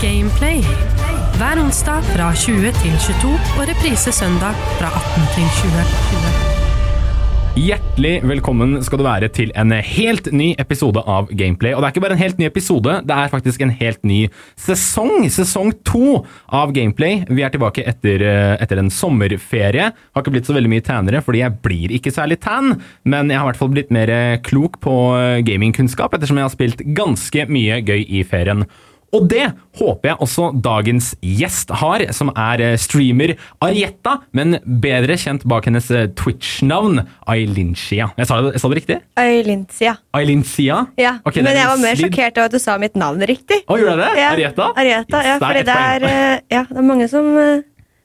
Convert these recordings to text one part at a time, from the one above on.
Gameplay. Hver onsdag fra 20 til 22 og reprise søndag fra 18 til 20. Hjertelig velkommen skal du være til en helt ny episode av Gameplay. Og det er ikke bare en helt ny episode, det er faktisk en helt ny sesong. Sesong to av Gameplay. Vi er tilbake etter, eh, etter en sommerferie. Har ikke blitt så veldig mye tannere, fordi jeg blir ikke særlig tan. Men jeg har i hvert fall blitt mer eh, klok på eh, gamingkunnskap, ettersom jeg har spilt ganske mye gøy i ferien. Og det håper jeg også dagens gjest har, som er eh, streamer Arietta, men bedre kjent bak hennes eh, Twitch-navn Ailincia. Jeg sa jeg sa det riktig? Ailincia. Ailincia? Ja, okay, men jeg var mer sjokkert over at du sa mitt navn riktig. Å, gjorde jeg det? Ja, Arietta? Arietta, ja, Yes, fordi ett det er, eh, ja, det er mange som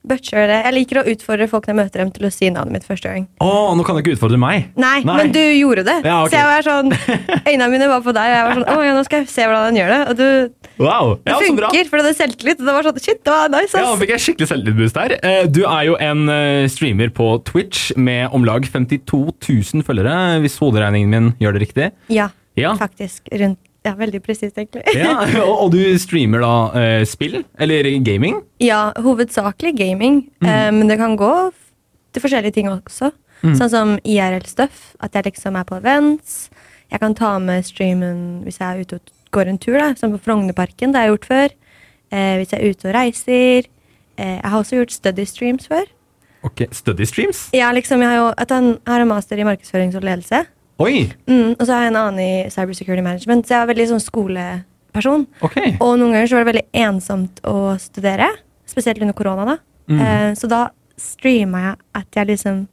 butcher det. Jeg liker å utfordre folk når jeg møter dem til å si navnet mitt første gang. Å, nå kan du ikke utfordre meg. Nei, men du gjorde det. Ja, okay. Så jeg var sånn Øynene mine var på deg, og jeg var sånn Å ja, nå skal jeg se hvordan han gjør det. Og du, Wow, det ja, funker, for du hadde selvtillit. Det var sånn Shit, det var nice, Ja, ass. fikk jeg skikkelig selvtillitsboost her. Eh, Du er jo en eh, streamer på Twitch med om lag 52 000 følgere, hvis hoderegningen min gjør det riktig. Ja, Ja. faktisk. Rundt Ja, veldig presist, egentlig. Ja, og, og du streamer da eh, spill? Eller gaming? Ja, hovedsakelig gaming, Mm. eh, men det kan gå til forskjellige ting også. Sånn som IRL-stuff, at jeg liksom er på events. Jeg kan ta med streamen hvis jeg er ute og går en tur, da, som på Frognerparken. Det har jeg gjort før. Eh, hvis jeg er ute og reiser. Eh, jeg har også gjort study streams før. Ok, Study streams? Ja, liksom, jeg har jo jeg har en master i markedsføring og ledelse. Oi! Mm, og så har jeg en annen i cybersecurity management, så jeg er veldig sånn skoleperson. Okay. Og noen ganger så var det veldig ensomt å studere, spesielt under korona. da. Mm. Eh, så da streama jeg at jeg liksom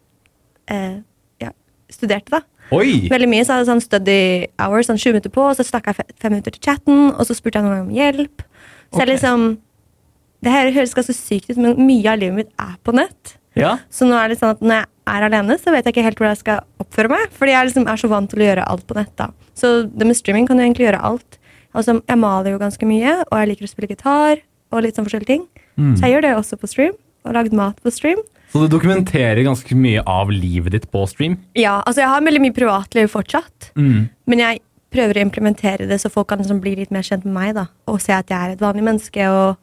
eh, ja, studerte, da. Oi! Veldig mye. Så hadde jeg sånn study hours, sånn 20 minutter på, og så stakk jeg fem minutter til chatten, og så spurte jeg noen ganger om hjelp. Så okay. jeg liksom Det her høres ganske sykt ut, men mye av livet mitt er på nett. Ja. Så nå er det sånn at når jeg er alene, så vet jeg ikke helt hvordan jeg skal oppføre meg. Fordi jeg liksom er så vant til å gjøre alt på nett. da. Så det med streaming kan du egentlig gjøre alt. Altså, jeg maler jo ganske mye, og jeg liker å spille gitar og litt sånn forskjellige ting. Mm. Så jeg gjør det også på stream. Og lagd mat på stream. Så du dokumenterer ganske mye av livet ditt på stream? Ja, altså jeg har veldig mye privatliv fortsatt. Mm. Men jeg prøver å implementere det, så folk kan liksom bli litt mer kjent med meg. da. Og se at jeg er et vanlig menneske. og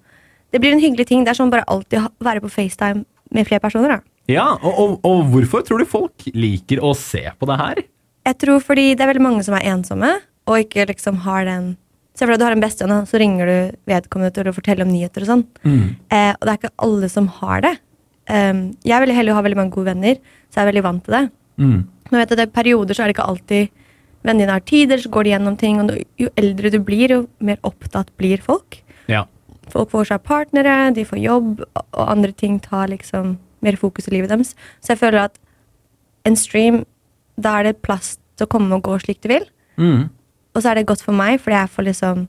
Det blir en hyggelig ting. Det er sånn bare alltid å være på FaceTime med flere personer. da. Ja, og, og, og hvorfor tror du folk liker å se på det her? Jeg tror fordi det er veldig mange som er ensomme, og ikke liksom har den Se for deg du har en bestevenn, så ringer du vedkommende til å fortelle om nyheter og sånn. Eh, og det er ikke alle som har det. Um, jeg vil heller ha veldig mange gode venner, så jeg er veldig vant til det. Mm. Men vet du, det er perioder så er det ikke alltid vennene dine har tid, eller så går de gjennom ting. Og jo eldre du blir, jo mer opptatt blir folk. Ja. Folk får seg partnere, de får jobb, og andre ting tar liksom mer fokus i livet deres. Så jeg føler at en stream, da er det plass til å komme og gå slik du vil. Mm. Og så er det godt for meg, fordi jeg får liksom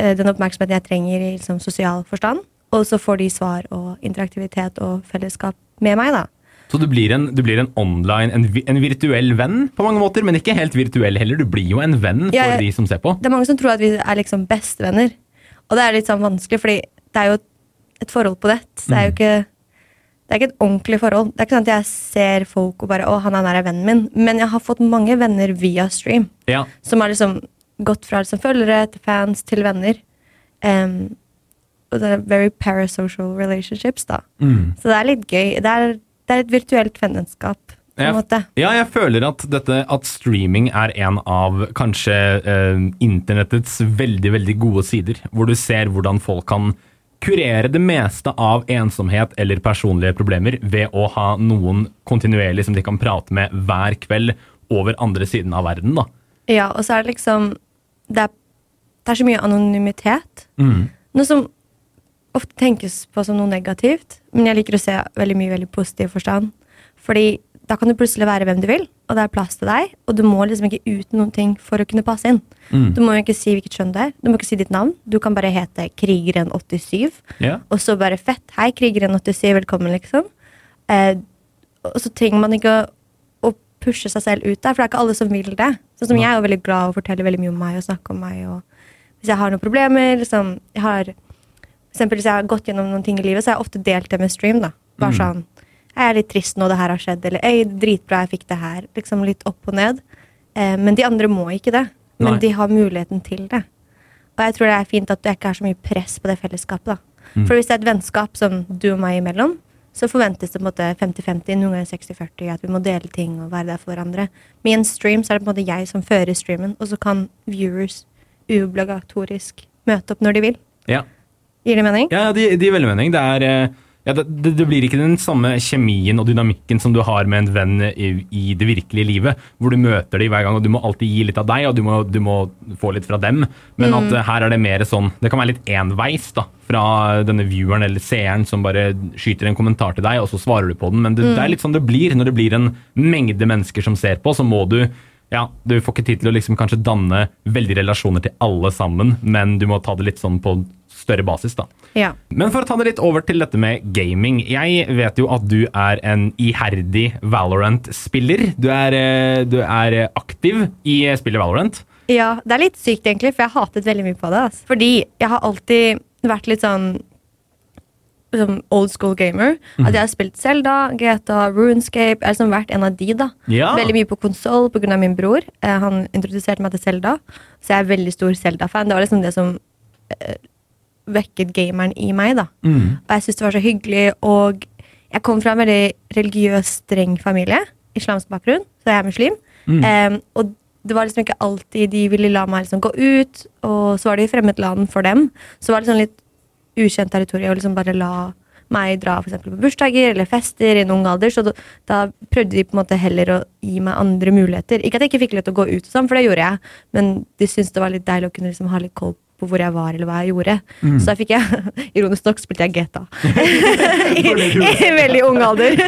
eh, den oppmerksomheten jeg trenger i liksom, sosial forstand. Og så får de svar og interaktivitet og fellesskap med meg, da. Så du blir, en, du blir en online, en, en virtuell venn på mange måter, men ikke helt virtuell heller. Du blir jo en venn for Ja, jeg- de som ser på. Det er mange som tror at vi er liksom bestevenner. Og det er litt sånn vanskelig, fordi det er jo et forhold på nett. Så det er jo ikke det er ikke et ordentlig forhold. Det er ikke sånn at jeg ser folk og bare 'Å, han er vennen min'. Men jeg har fått mange venner via stream. Ja. Som har liksom gått fra liksom følgere til fans til venner. Um, og det er very parasocial relationships, da. Mm. Så det er litt gøy. Det er, det er et virtuelt vennskap, måte. Ja, jeg føler at, dette, at streaming er en av kanskje eh, internettets veldig, veldig gode sider. Hvor du ser hvordan folk kan kurere det meste av ensomhet eller personlige problemer ved å ha noen kontinuerlig som de kan prate med hver kveld over andre siden av verden. da. Ja, og så er det liksom Det er, det er så mye anonymitet. Mm. Noe som ofte tenkes på som noe negativt, men jeg liker å se veldig mye veldig positiv forstand. Fordi da kan du plutselig være hvem du vil, og det er plass til deg, og du må liksom ikke ut noen ting for å kunne passe inn. Mm. Du må jo ikke si hvilket kjønn du er, du må ikke si ditt navn, du kan bare hete Krigeren87, yeah. og så bare fett, hei Krigeren87, velkommen liksom. Eh, og så trenger man ikke å, å pushe seg selv ut der, for det er ikke alle som vil det. Sånn som Nei. jeg er jo veldig glad og forteller veldig mye om meg og snakker om meg, og hvis jeg har noen problemer, liksom, jeg har, for eksempel hvis jeg har gått gjennom noen ting i livet, så har jeg ofte delt det med stream da. Bare Mm. sånn, jeg er litt trist nå det her har skjedd, eller «Øy, dritbra jeg fikk det her, liksom litt opp og ned. Eh, men de andre må ikke det. Men Nei. de har muligheten til det. Og jeg tror det er fint at det ikke er så mye press på det fellesskapet. da. Mm. For hvis det er et vennskap som du og meg imellom, så forventes det på en måte 50-50, noen ganger 60-40, at vi må dele ting og være der for hverandre. Med en stream så er det på en måte jeg som fører streamen, og så kan viewers uobligatorisk møte opp når de vil. Ja. Gir det mening? Ja, det de gir veldig mening. Det, er, eh, ja, det, det, blir ikke den samme kjemien og dynamikken som du har med en venn i, i det virkelige livet, hvor du møter dem hver gang, og du må alltid gi litt av deg, og du må, du må få litt fra dem. Men at eh, her er det mer sånn Det kan være litt enveis da, fra denne vieweren eller seeren som bare skyter en kommentar til deg, og så svarer du på den. Men det, det er litt sånn det blir. Når det blir en mengde mennesker som ser på, så må du ja, Du får ikke tid til å liksom kanskje danne veldig relasjoner til alle sammen, men du må ta det litt sånn på større basis. da. Ja. Men for å ta det litt over til dette med gaming. Jeg vet jo at du er en iherdig Valorant-spiller. Du, eh, du er aktiv i spillet Valorant. Ja, det er litt sykt egentlig, for jeg har hatet veldig mye på det. Altså. Fordi jeg har alltid vært litt sånn liksom old school gamer. At jeg har spilt Zelda, GTA, Runescape. Jeg har liksom vært en av de, da. Ja. Veldig mye på konsoll pga. min bror. Eh, han introduserte meg til Zelda, så jeg er veldig stor Zelda-fan. Det var liksom det som eh, vekket gameren i meg, da. Mm. Og jeg syntes det var så hyggelig. Og jeg kom fra en veldig religiøs, streng familie. Islamsk bakgrunn, så jeg er muslim. Mm. Um, og det var liksom ikke alltid de ville la meg liksom gå ut, og så var det i fremmedland for dem. Så var det sånn litt ukjent territorium å liksom bare la meg dra for på bursdager eller fester i en ung alder. Så da, da prøvde de på en måte heller å gi meg andre muligheter. Ikke at jeg ikke fikk lov til å gå ut, og sånn, for det gjorde jeg, men de syntes det var litt deilig å kunne liksom ha litt koll på hvor jeg var eller hva jeg gjorde. Så da fikk jeg, ironisk nok, spilte jeg GTA. I, I veldig ung alder.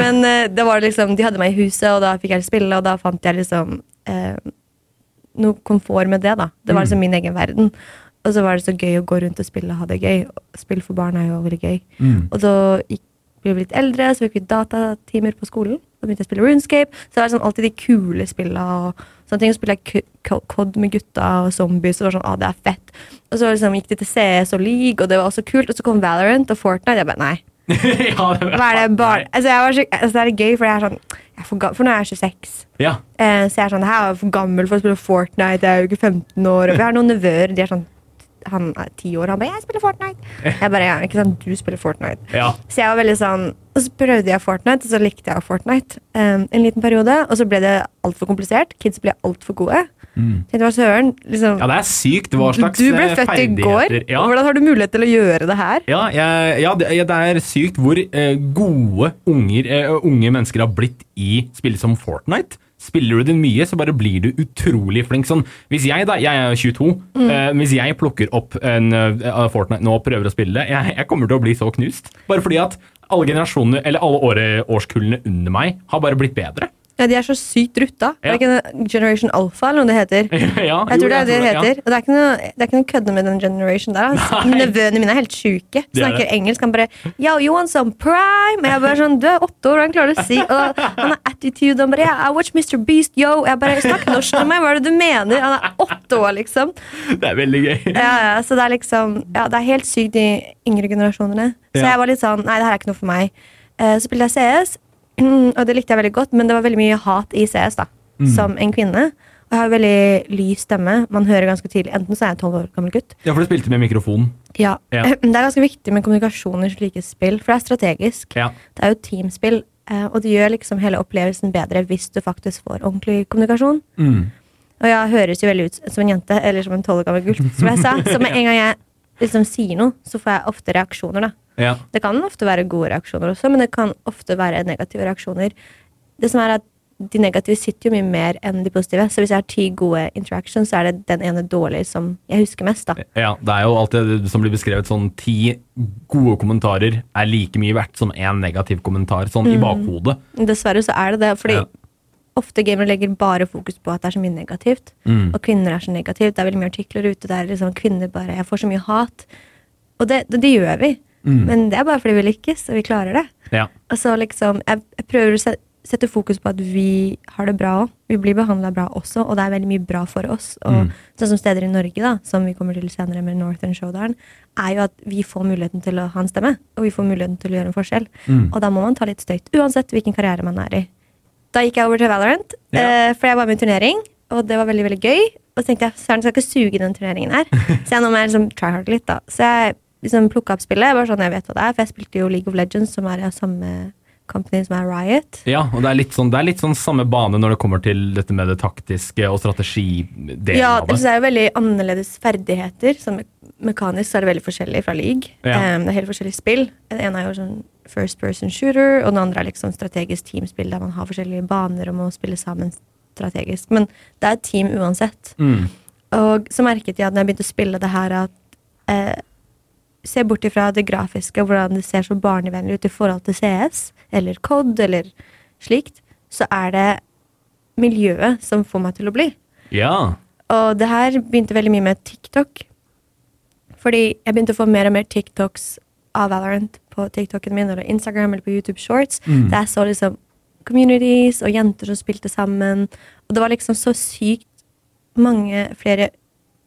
Men eh, det var liksom, de hadde meg i huset, og da fikk jeg spille, og da fant jeg liksom eh, noe komfort med det. da. Det var liksom min egen verden. Og så var det så gøy å gå rundt og spille og ha det gøy. Spill for barn er jo veldig gøy. Mm. Og så ble vi litt eldre, så fikk vi datatimer på skolen. Så begynte jeg å spille Runescape. Så det var sånn alltid de kule spillene og sånne ting. Så spilte jeg COD med gutta og zombies, og var sånn, ah, det er fett. Og så liksom gikk de til CS og League, og det var også kult. Og så kom Valorant og Fortnite. Jeg bare, nei. ja, det Hva er det bare Altså, så, altså, det er gøy, for jeg er sånn jeg er for, for nå er jeg 26. Ja. Eh, så jeg er sånn, her er for gammel for å spille Fortnite. Jeg er jo ikke 15 år. Og vi har noen nevøer. De er sånn Han er ti år. Han bare 'Jeg spiller Fortnite'. Jeg bare, ja, ikke sant, du spiller Fortnite. ja. Så jeg var veldig sånn Og så prøvde jeg Fortnite, og så likte jeg Fortnite um, en liten periode. Og så ble det altfor komplisert. Kids ble altfor gode. Mm. Tenkte, hva søren, liksom, ja, det er sykt hva slags Du ble eh, født i går. Ja. Hvordan har du mulighet til å gjøre det her? Ja, ja det, det er sykt hvor eh, gode unger, eh, unge mennesker har blitt i spill som Fortnite. Spiller du det mye, så bare blir du utrolig flink. Sånn, hvis jeg da, jeg er 22, Mm. uh, hvis jeg plukker opp en uh, Fortnite nå og prøver å spille det, jeg, jeg kommer til å bli så knust. Bare fordi at alle generasjonene, eller alle åre, årskullene under meg har bare blitt bedre. Ja, De er så sykt rutta. Ja. Er det ikke Generation Alpha, eller noe det heter? ja, Jeg tror det er det det heter. Og det er ikke noe, det er ikke noe kødde med den generation der. Altså. Nevøene mine er helt sjuke. Er Snakker engelsk. Han bare Yo, you want some prime? Og jeg bare sånn Du er åtte år, han klarer å si Og han har attitude. Han bare yeah, I watch Mr. Beast, yo. Jeg bare Snakk norsk med meg, hva er det du mener? Han er åtte år, liksom. Det er veldig gøy. Ja, ja, så det er liksom Ja, det er helt sykt, de yngre generasjonene. Så jeg var litt sånn Nei, det her er ikke noe for meg. Eh, Så spilte jeg CS, og det likte jeg veldig godt, men det var veldig mye hat i CS, da. Mm. Som en kvinne. Og jeg har veldig lys stemme. Man hører ganske tidlig. Enten så er jeg en tolv år gammel gutt. Ja, for du spilte med mikrofon. Ja. Ja. Det er ganske viktig med kommunikasjon i slike spill, for det er strategisk. Ja. Det er jo teamspill, eh, og det gjør liksom hele opplevelsen bedre hvis du faktisk får ordentlig kommunikasjon. Mm. Og jeg høres jo veldig ut som en jente, eller som en tolv år gammel gutt, som jeg sa. Så med en gang jeg liksom sier noe, så får jeg ofte reaksjoner, da. Ja. Det kan ofte være gode reaksjoner også, men det kan ofte være negative reaksjoner. Det som er at De negative sitter jo mye mer enn de positive. Så hvis jeg har ti gode interactions, så er det den ene dårlige som jeg husker mest. da. Ja, det er jo alltid som blir beskrevet sånn ti gode kommentarer er like mye verdt som én negativ kommentar, sånn i bakhodet. Dessverre så er det det. Fordi Ja. ofte gamere legger bare fokus på at det er så mye negativt. Mm. Og kvinner er så negativt. Det er veldig mye artikler ute der liksom kvinner bare Jeg får så mye hat. Og det, det, det gjør vi. Mm. Men det er bare fordi vi lykkes, og vi klarer det. Ja. Og så liksom, jeg, jeg prøver å se- sette fokus på at vi har det bra òg. Vi blir behandla bra også, og det er veldig mye bra for oss. Og Mm. sånn som steder i Norge, da, som vi kommer til senere med Northern Showdown, er jo at vi får muligheten til å ha en stemme, og vi får muligheten til å gjøre en forskjell. Mm. Og da må man ta litt støyt, uansett hvilken karriere man er i. Da gikk jeg over til Valorant, Ja. eh, for jeg var med i turnering, og det var veldig veldig gøy. Og så tenkte jeg søren, skal ikke suge den turneringen her. Så jeg nå må jeg liksom tryhard litt, da. Så jeg liksom plukka opp spillet. Bare sånn jeg vet hva det er, for jeg spilte jo League of Legends, som er av samme company som er Riot. Ja, og det er, sånn, det er litt sånn samme bane når det kommer til dette med det taktiske og strategidelen Ja, av det Ja, det. er jo veldig annerledes ferdigheter. Sånn me mekanisk så er det veldig forskjellig fra league. Ja. Um, det er helt forskjellige spill. Den ene er jo sånn first person shooter, og den andre er liksom strategisk teamspill der man har forskjellige baner og må spille sammen strategisk. Men det er et team uansett. Mm. Og så merket jeg at når jeg begynte å spille det her, at eh, Se bort ifra det grafiske hvordan det ser så barnevennlig ut i forhold til CS, eller COD, eller slikt, så er det miljøet som får meg til å bli. Ja. Og det her begynte veldig mye med TikTok. Fordi jeg begynte å få mer og mer TikToks av Valorant på TikToken min, eller Instagram eller på YouTube Shorts. Mm. Der jeg så liksom communities og jenter som spilte sammen. Og det var liksom så sykt mange flere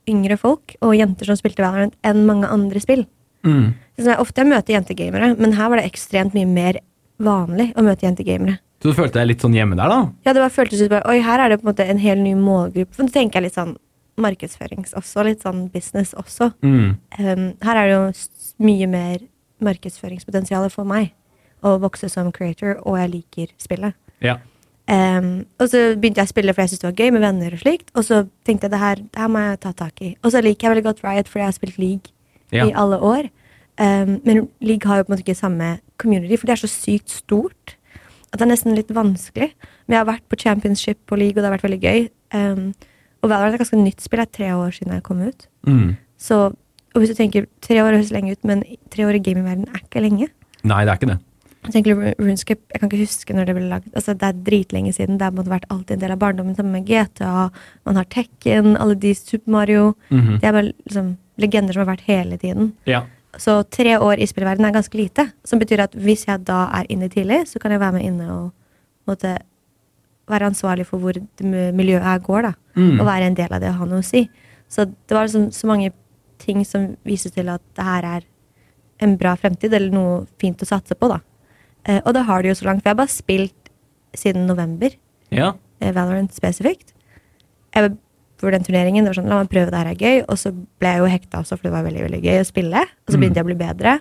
yngre folk og jenter som spilte Valorant enn mange andre spill. Mm. Så jeg ofte jeg møter jentegamere, men her var det ekstremt mye mer vanlig å møte jentegamere. Så du følte deg litt sånn hjemme der, da? Ja, det bare føltes ut bare Oi, her er det på en måte en hel ny målgruppe. For nå tenker jeg litt sånn markedsførings også, litt sånn business også. Mm. Um, her er det jo mye mer markedsføringspotensial for meg å vokse som creator, og jeg liker spillet. Ja. Um, og så begynte jeg å spille fordi jeg syntes det var gøy med venner og slikt. Og så tenkte jeg det her, det her må jeg ta tak i. Og så liker jeg veldig godt Riot fordi jeg har spilt League Ja. i alle år. Um, men League har jo på en måte ikke samme community, for det er så sykt stort at det er nesten litt vanskelig. Men jeg har vært på championship på League, og det har vært veldig gøy. Um, og Valorant er et ganske nytt spill. Det er tre år siden jeg kom ut. Mm. Så, og hvis du tenker, Tre år høres lenge ut, men tre år i gamingverdenen er ikke lenge. Nei, det er ikke det. Jeg tenker Runescape, jeg kan ikke huske når det ble lagd. Altså, det er dritlenge siden. Det har på vært alltid en del av barndommen. Sammen med GTA, man har Tekken, alle de Super Mario. Mhm. Det er bare liksom, legender som har vært hele tiden. Ja. Så tre år i spillverden er ganske lite. Som betyr at hvis jeg da er inne tidlig, så kan jeg være med inne og måtte, være ansvarlig for hvor miljøet her går. da. Mm. Og være en del av det og ha noe å si. Så det var liksom så mange ting som viser til at det her er en bra fremtid, eller noe fint å satse på. da. Eh, og det har det jo så langt. For jeg har bare spilt siden november. ja. eh, Valorant spesifikt. Jeg for den turneringen, det var sånn, La meg prøve det her er gøy. Og så ble jeg jo hekta også, for det var veldig veldig gøy å spille. Og så Mm. begynte jeg å bli bedre.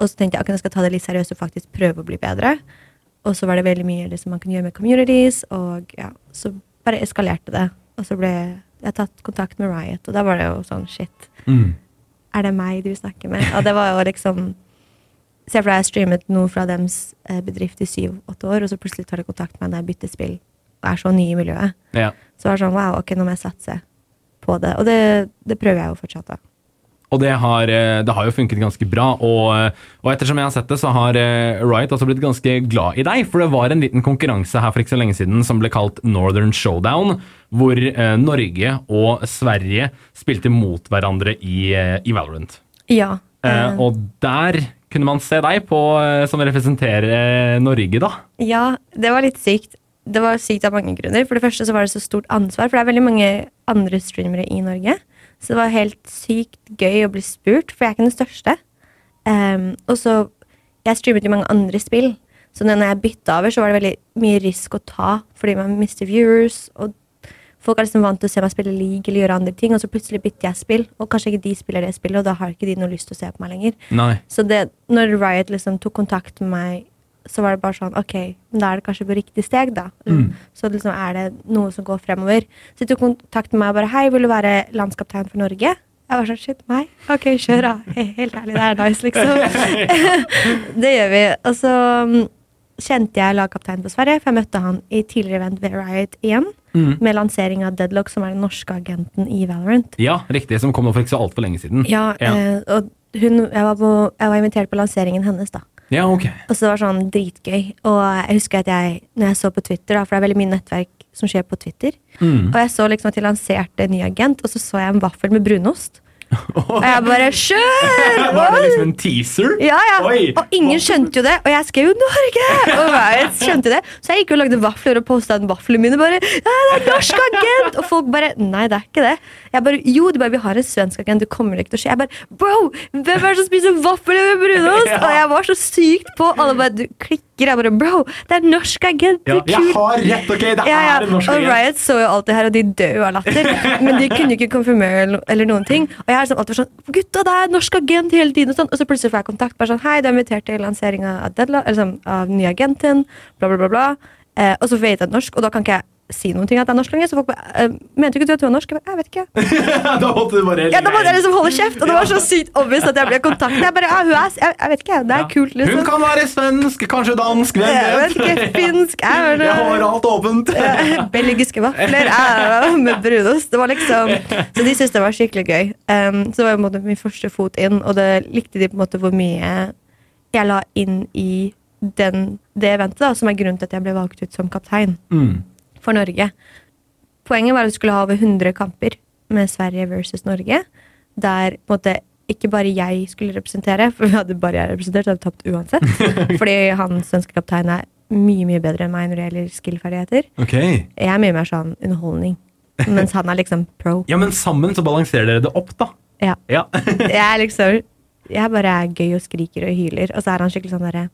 Og så tenkte jeg at jeg skal ta det litt seriøst og faktisk prøve å bli bedre. Og så var det veldig mye liksom, man kunne gjøre med communities, og ja, så bare eskalerte det. Og så ble jeg tatt kontakt med Riot, og da var det jo sånn shit. Mm. Er det meg du snakker med? Og det var jo liksom Se for deg jeg streamet noe fra dems eh, bedrift i syv-åtte år, og så plutselig tar de kontakt med meg når jeg bytter spill er så ny i miljøet. ja. Så var det sånn wow, ok, nå må jeg satse på det. Og det, det prøver jeg jo fortsatt, da. Og det har, eh, det har jo funket ganske bra. Og, eh, og ettersom jeg har sett det, så har eh, Riot også blitt ganske glad i deg. For det var en liten konkurranse her for ikke så lenge siden som ble kalt Northern Showdown. Hvor Norge og Sverige spilte mot hverandre i, i Valorant. Ja. Eh, og der kunne man se deg på, som representerer Norge, da. ja, det var litt sykt. Det var sykt av mange grunner. For det første så var det så stort ansvar, for det er veldig mange andre streamere i Norge. Så det var helt sykt gøy å bli spurt, for jeg er ikke den største. Um, og så Jeg streamet jo mange andre spill, så når jeg bytta over, så var det veldig mye risk å ta, fordi man mister viewers, og folk er liksom vant til å se meg spille league eller gjøre andre ting, og så plutselig bytter jeg spill, og kanskje ikke de spiller det spillet, og da har ikke de noe lyst til å se på meg lenger. Nei. Så det, når Riot liksom tok kontakt med meg, så var det bare sånn Ok, da er det kanskje på riktig steg, da. Mm. Så liksom er det noe som går fremover. Så de tok kontakt med meg og bare Hei, vil du være landskaptein for Norge? Jeg var sånn Shit, meg? Ok, kjør, da. He- Helt ærlig, det er nice, liksom. det gjør vi. Og så um, kjente jeg lagkapteinen på Sverige, for jeg møtte han i tidligere event ved Riot igjen. Mm. Med lansering av Deadlock, som er den norske agenten i Valorant. Ja, riktig. Som kom nå for ikke så altfor lenge siden. Ja, Ja. Eh, og hun, jeg, var på, jeg var invitert på lanseringen hennes, da. Ja, ok. Og så det var sånn dritgøy. Og jeg husker at jeg, når jeg så på Twitter, da, for det er veldig mye nettverk som skjer på Twitter, Mm. og jeg så liksom at de lanserte en ny agent, og så så jeg en vaffel med brunost. Og jeg bare Kjør! Var det liksom en teaser? Ja, ja. Oi. Og ingen skjønte jo det. Og jeg skrev jo 'Norge!' Og jeg skjønte det. Så jeg gikk og lagde vafler og posta vaflene mine. bare, ja, det er norsk agent! Og folk bare Nei, det er ikke det. Jeg bare, Jo, det bare, vi har en svensk agent. Det kommer ikke til å skje. Jeg bare Bro! Hvem er det som spiser vafler med brunost? Ja. Og jeg var så sykt på. Alle bare Du klikker. Jeg bare Bro, det er norsk agent! Ja, Det er jeg har rett, ok! Det Ja, ja. er en norsk Og. Riot så jo alt det her, og de dør jo av latter. Men de kunne ikke konfirmere eller noen ting. Og jeg har liksom alltid sånn Gutta, det er norsk agent hele tiden! Og, sånn. og så plutselig får jeg kontakt. Bare sånn Hei, du er invitert til lanseringa av, Deadla- sånn, av den nye agenten. Bla, bla, bla. bla. Eh, og så vet jeg er norsk, og da kan ikke jeg si noen ting at det er norsk lenger. Så folk bare eh, Mente du ikke du at du er norsk? Jeg, bare, jeg vet ikke. da måtte du bare Ja, Da måtte jeg liksom holde kjeft, og det var så sykt obvious at jeg ble kontaktet. Jeg bare, ja, hun er, jeg, jeg vet ikke, det er Ja. kult, liksom. Hun kan være svensk, kanskje dansk, hvem Jeg vet ikke, finsk jeg, vet Jeg har alt åpent. Belgiske vafler med brunost. Det var liksom Så de syntes det var skikkelig gøy. Um, så det var på en måte min første fot inn, og det likte de på en måte hvor mye jeg la inn i den, det eventet, da, som er grunnen til at jeg ble valgt ut som kaptein Mm. For Norge. Poenget var at vi skulle ha over 100 kamper med Sverige versus Norge, der på en måte ikke bare jeg skulle representere, for vi hadde bare jeg representert, så hadde vi tapt uansett. Fordi han svenske kapteinen er mye mye bedre enn meg når det gjelder skill-ferdigheter. Ok. Jeg er mye mer sånn underholdning. Mens han er liksom pro. Ja, men sammen så balanserer dere det opp, da. Ja. Ja. Jeg er liksom Jeg bare er gøy og skriker og hyler, og så er han skikkelig sånn derre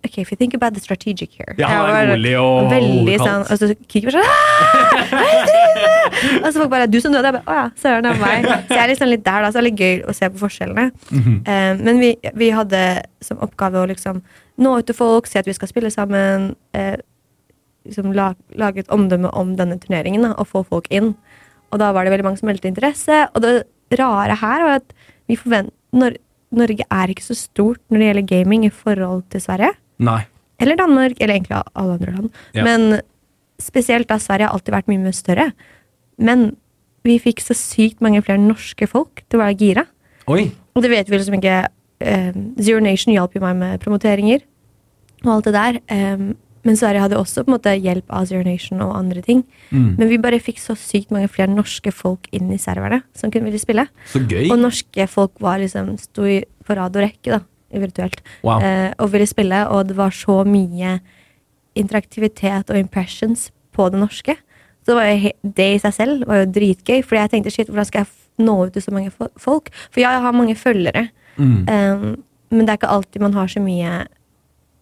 Ok, if you think about the strategic here. Ja, han er rolig og Veldig sånn Og så kikker vi sånn «Ah! Hva er det du driver med?» Og så folk bare Du som døde. Jeg bare Å ja, søren, det er meg. Så jeg er liksom litt der, da. Så det er litt gøy å se på forskjellene. Mhm. Eh, men vi, vi hadde som oppgave å liksom nå ut til folk, si at vi skal spille sammen. Eh, liksom la, lage et omdømme om denne turneringen da, og få folk inn. Og da var det veldig mange som meldte interesse. Og det rare her var at vi forvent, Nor Norge er ikke så stort når det gjelder gaming i forhold til Sverige. Nei. Eller Danmark, eller egentlig alle andre land. Ja. Men spesielt da Sverige har alltid vært mye mer større. Men vi fikk så sykt mange flere norske folk til å være gira. Oi. Og det vet vi liksom ikke. eh, Zero Nation hjalp jo meg med promoteringer og alt det der. eh, men Sverige hadde også på en måte hjelp av Zero Nation og andre ting. Mm. Men vi bare fikk så sykt mange flere norske folk inn i serverne som kunne ville spille. Så gøy. Og norske folk var liksom sto på rad og rekke, da, virtuelt, Wow. eh, og ville spille. Og det var så mye interaktivitet og impressions på det norske. Så det, var jo det i seg selv var jo dritgøy, fordi jeg tenkte shit, hvordan skal jeg nå ut til så mange fo- folk? For ja, jeg har mange følgere, Mm. um, men det er ikke alltid man har så mye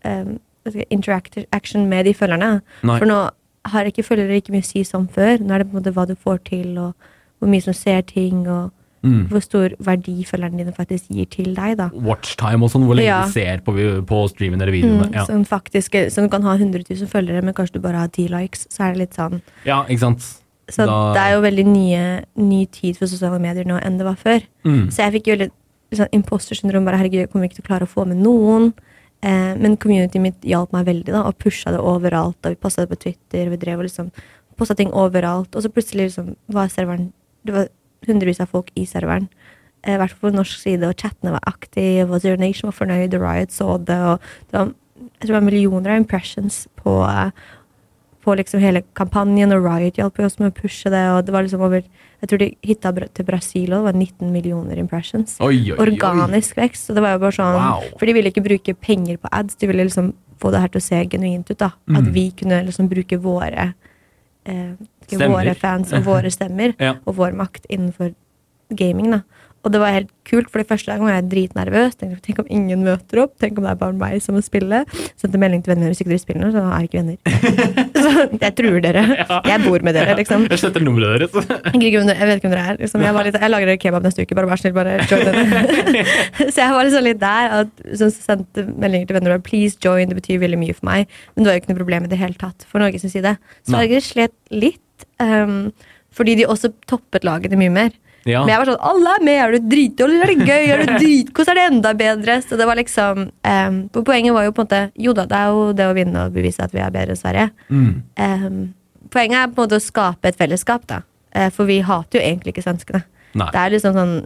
um, hva interaction med de følgerne. Nei. For nå har ikke følgere like mye å si som før. Nå er det på en måte hva du får til, og hvor mye som ser ting, og Mm. hvor stor verdi følgerne dine faktisk gir til deg. da. Watchtime og sånn, hvor lenge Ja. du ser på, på streamen eller videoene. Mm, Ja. Sånn faktisk, så du kan ha 100 000 følgere, men kanskje du bare har 10 likes. Så er det litt sånn ja, ikke sant. Så Da- det er jo veldig nye, ny tid for sosiale medier nå enn det var før. Mm. Så jeg fikk jo litt sånn imposter syndrom. Bare herregud, jeg kommer ikke til å klare å få med noen. Eh, men communityet mitt hjalp meg veldig, da, og pusha det overalt. Og vi passa det på Twitter, vi drev og liksom posta ting overalt. Og så plutselig liksom var serveren Det var hundrevis av folk i serveren. eh, I hvert fall på norsk side, og chattene var aktive, og Zero Nation var fornøyd, og Riot så det, og det var, jeg tror det var millioner av impressions på, eh, på liksom hele kampanjen, og Riot hjalp oss med å pushe det, og det var liksom over Jeg tror de hitta til Brasil, og det var 19 millioner impressions. Oi, oi, oi. Organisk vekst. Så det var jo bare sånn Wow. For de ville ikke bruke penger på ads, de ville liksom få det her til å se genuint ut. da At Mm. vi kunne liksom bruke våre eh, Stemmer. Våre fans og våre stemmer Ja. og vår makt innenfor gaming. da Og det var helt kult, for første gang var jeg dritnervøs. Tenkte, Tenk om ingen møter opp? Tenk om det er bare meg som må spille? Sendte melding til vennene hvis ikke dere spiller noe, så er jeg ikke venner. så jeg truer dere. Jeg bor med dere, liksom. Jeg sletter nummeret deres. Jeg vet ikke hvem dere- er. Liksom, jeg, var litt, jeg lager kebab neste uke, bare vær snill, bare join denne. så jeg var liksom litt der. At, så sendte meldinger til venner og please join, det betyr veldig mye for meg. Men det var jo ikke noe problem i det hele tatt for Norges side. Så jeg slet litt, um, fordi de også toppet lagene mye mer. Ja. Men jeg var sånn Alle er med! Er du dritdårlig? Er det gøy? Er du dritkos? Er det enda bedre? Så det var liksom um, Poenget var jo på en måte Jo da, det er jo det å vinne og bevise at vi er bedre enn Sverige. Mm. Um, poenget er på en måte å skape et fellesskap, da. Uh, for vi hater jo egentlig ikke svenskene. Nei. Det er liksom sånn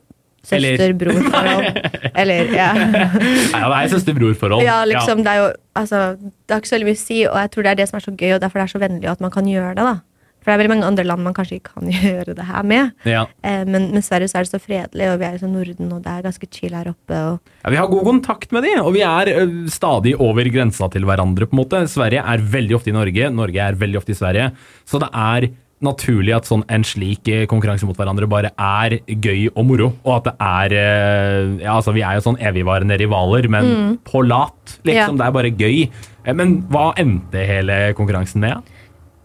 søster-bror-forhold. Eller ja. Ja, det er søster-bror-forhold. ja, liksom. Det er jo altså, Det har ikke så veldig mye å si, og jeg tror det er det som er så gøy, og derfor det er så vennlig at man kan gjøre det. da For det er veldig mange andre land man kanskje ikke kan gjøre det her med. Ja. Eh, men, med Sverige så er det så fredelig, og vi er i Norden, og det er ganske chill her oppe. Ja, vi har god kontakt med de, og vi er stadig over grensa til hverandre. på en måte. Sverige er veldig ofte i Norge, Norge er veldig ofte i Sverige. Så det er naturlig at sånn en slik eh, konkurranse mot hverandre bare er gøy og moro. Og at det er eh, Ja, altså, vi er jo sånn evigvarende rivaler, men på lat, liksom. Ja. Det er bare gøy. Eh, Men hva endte hele konkurransen med?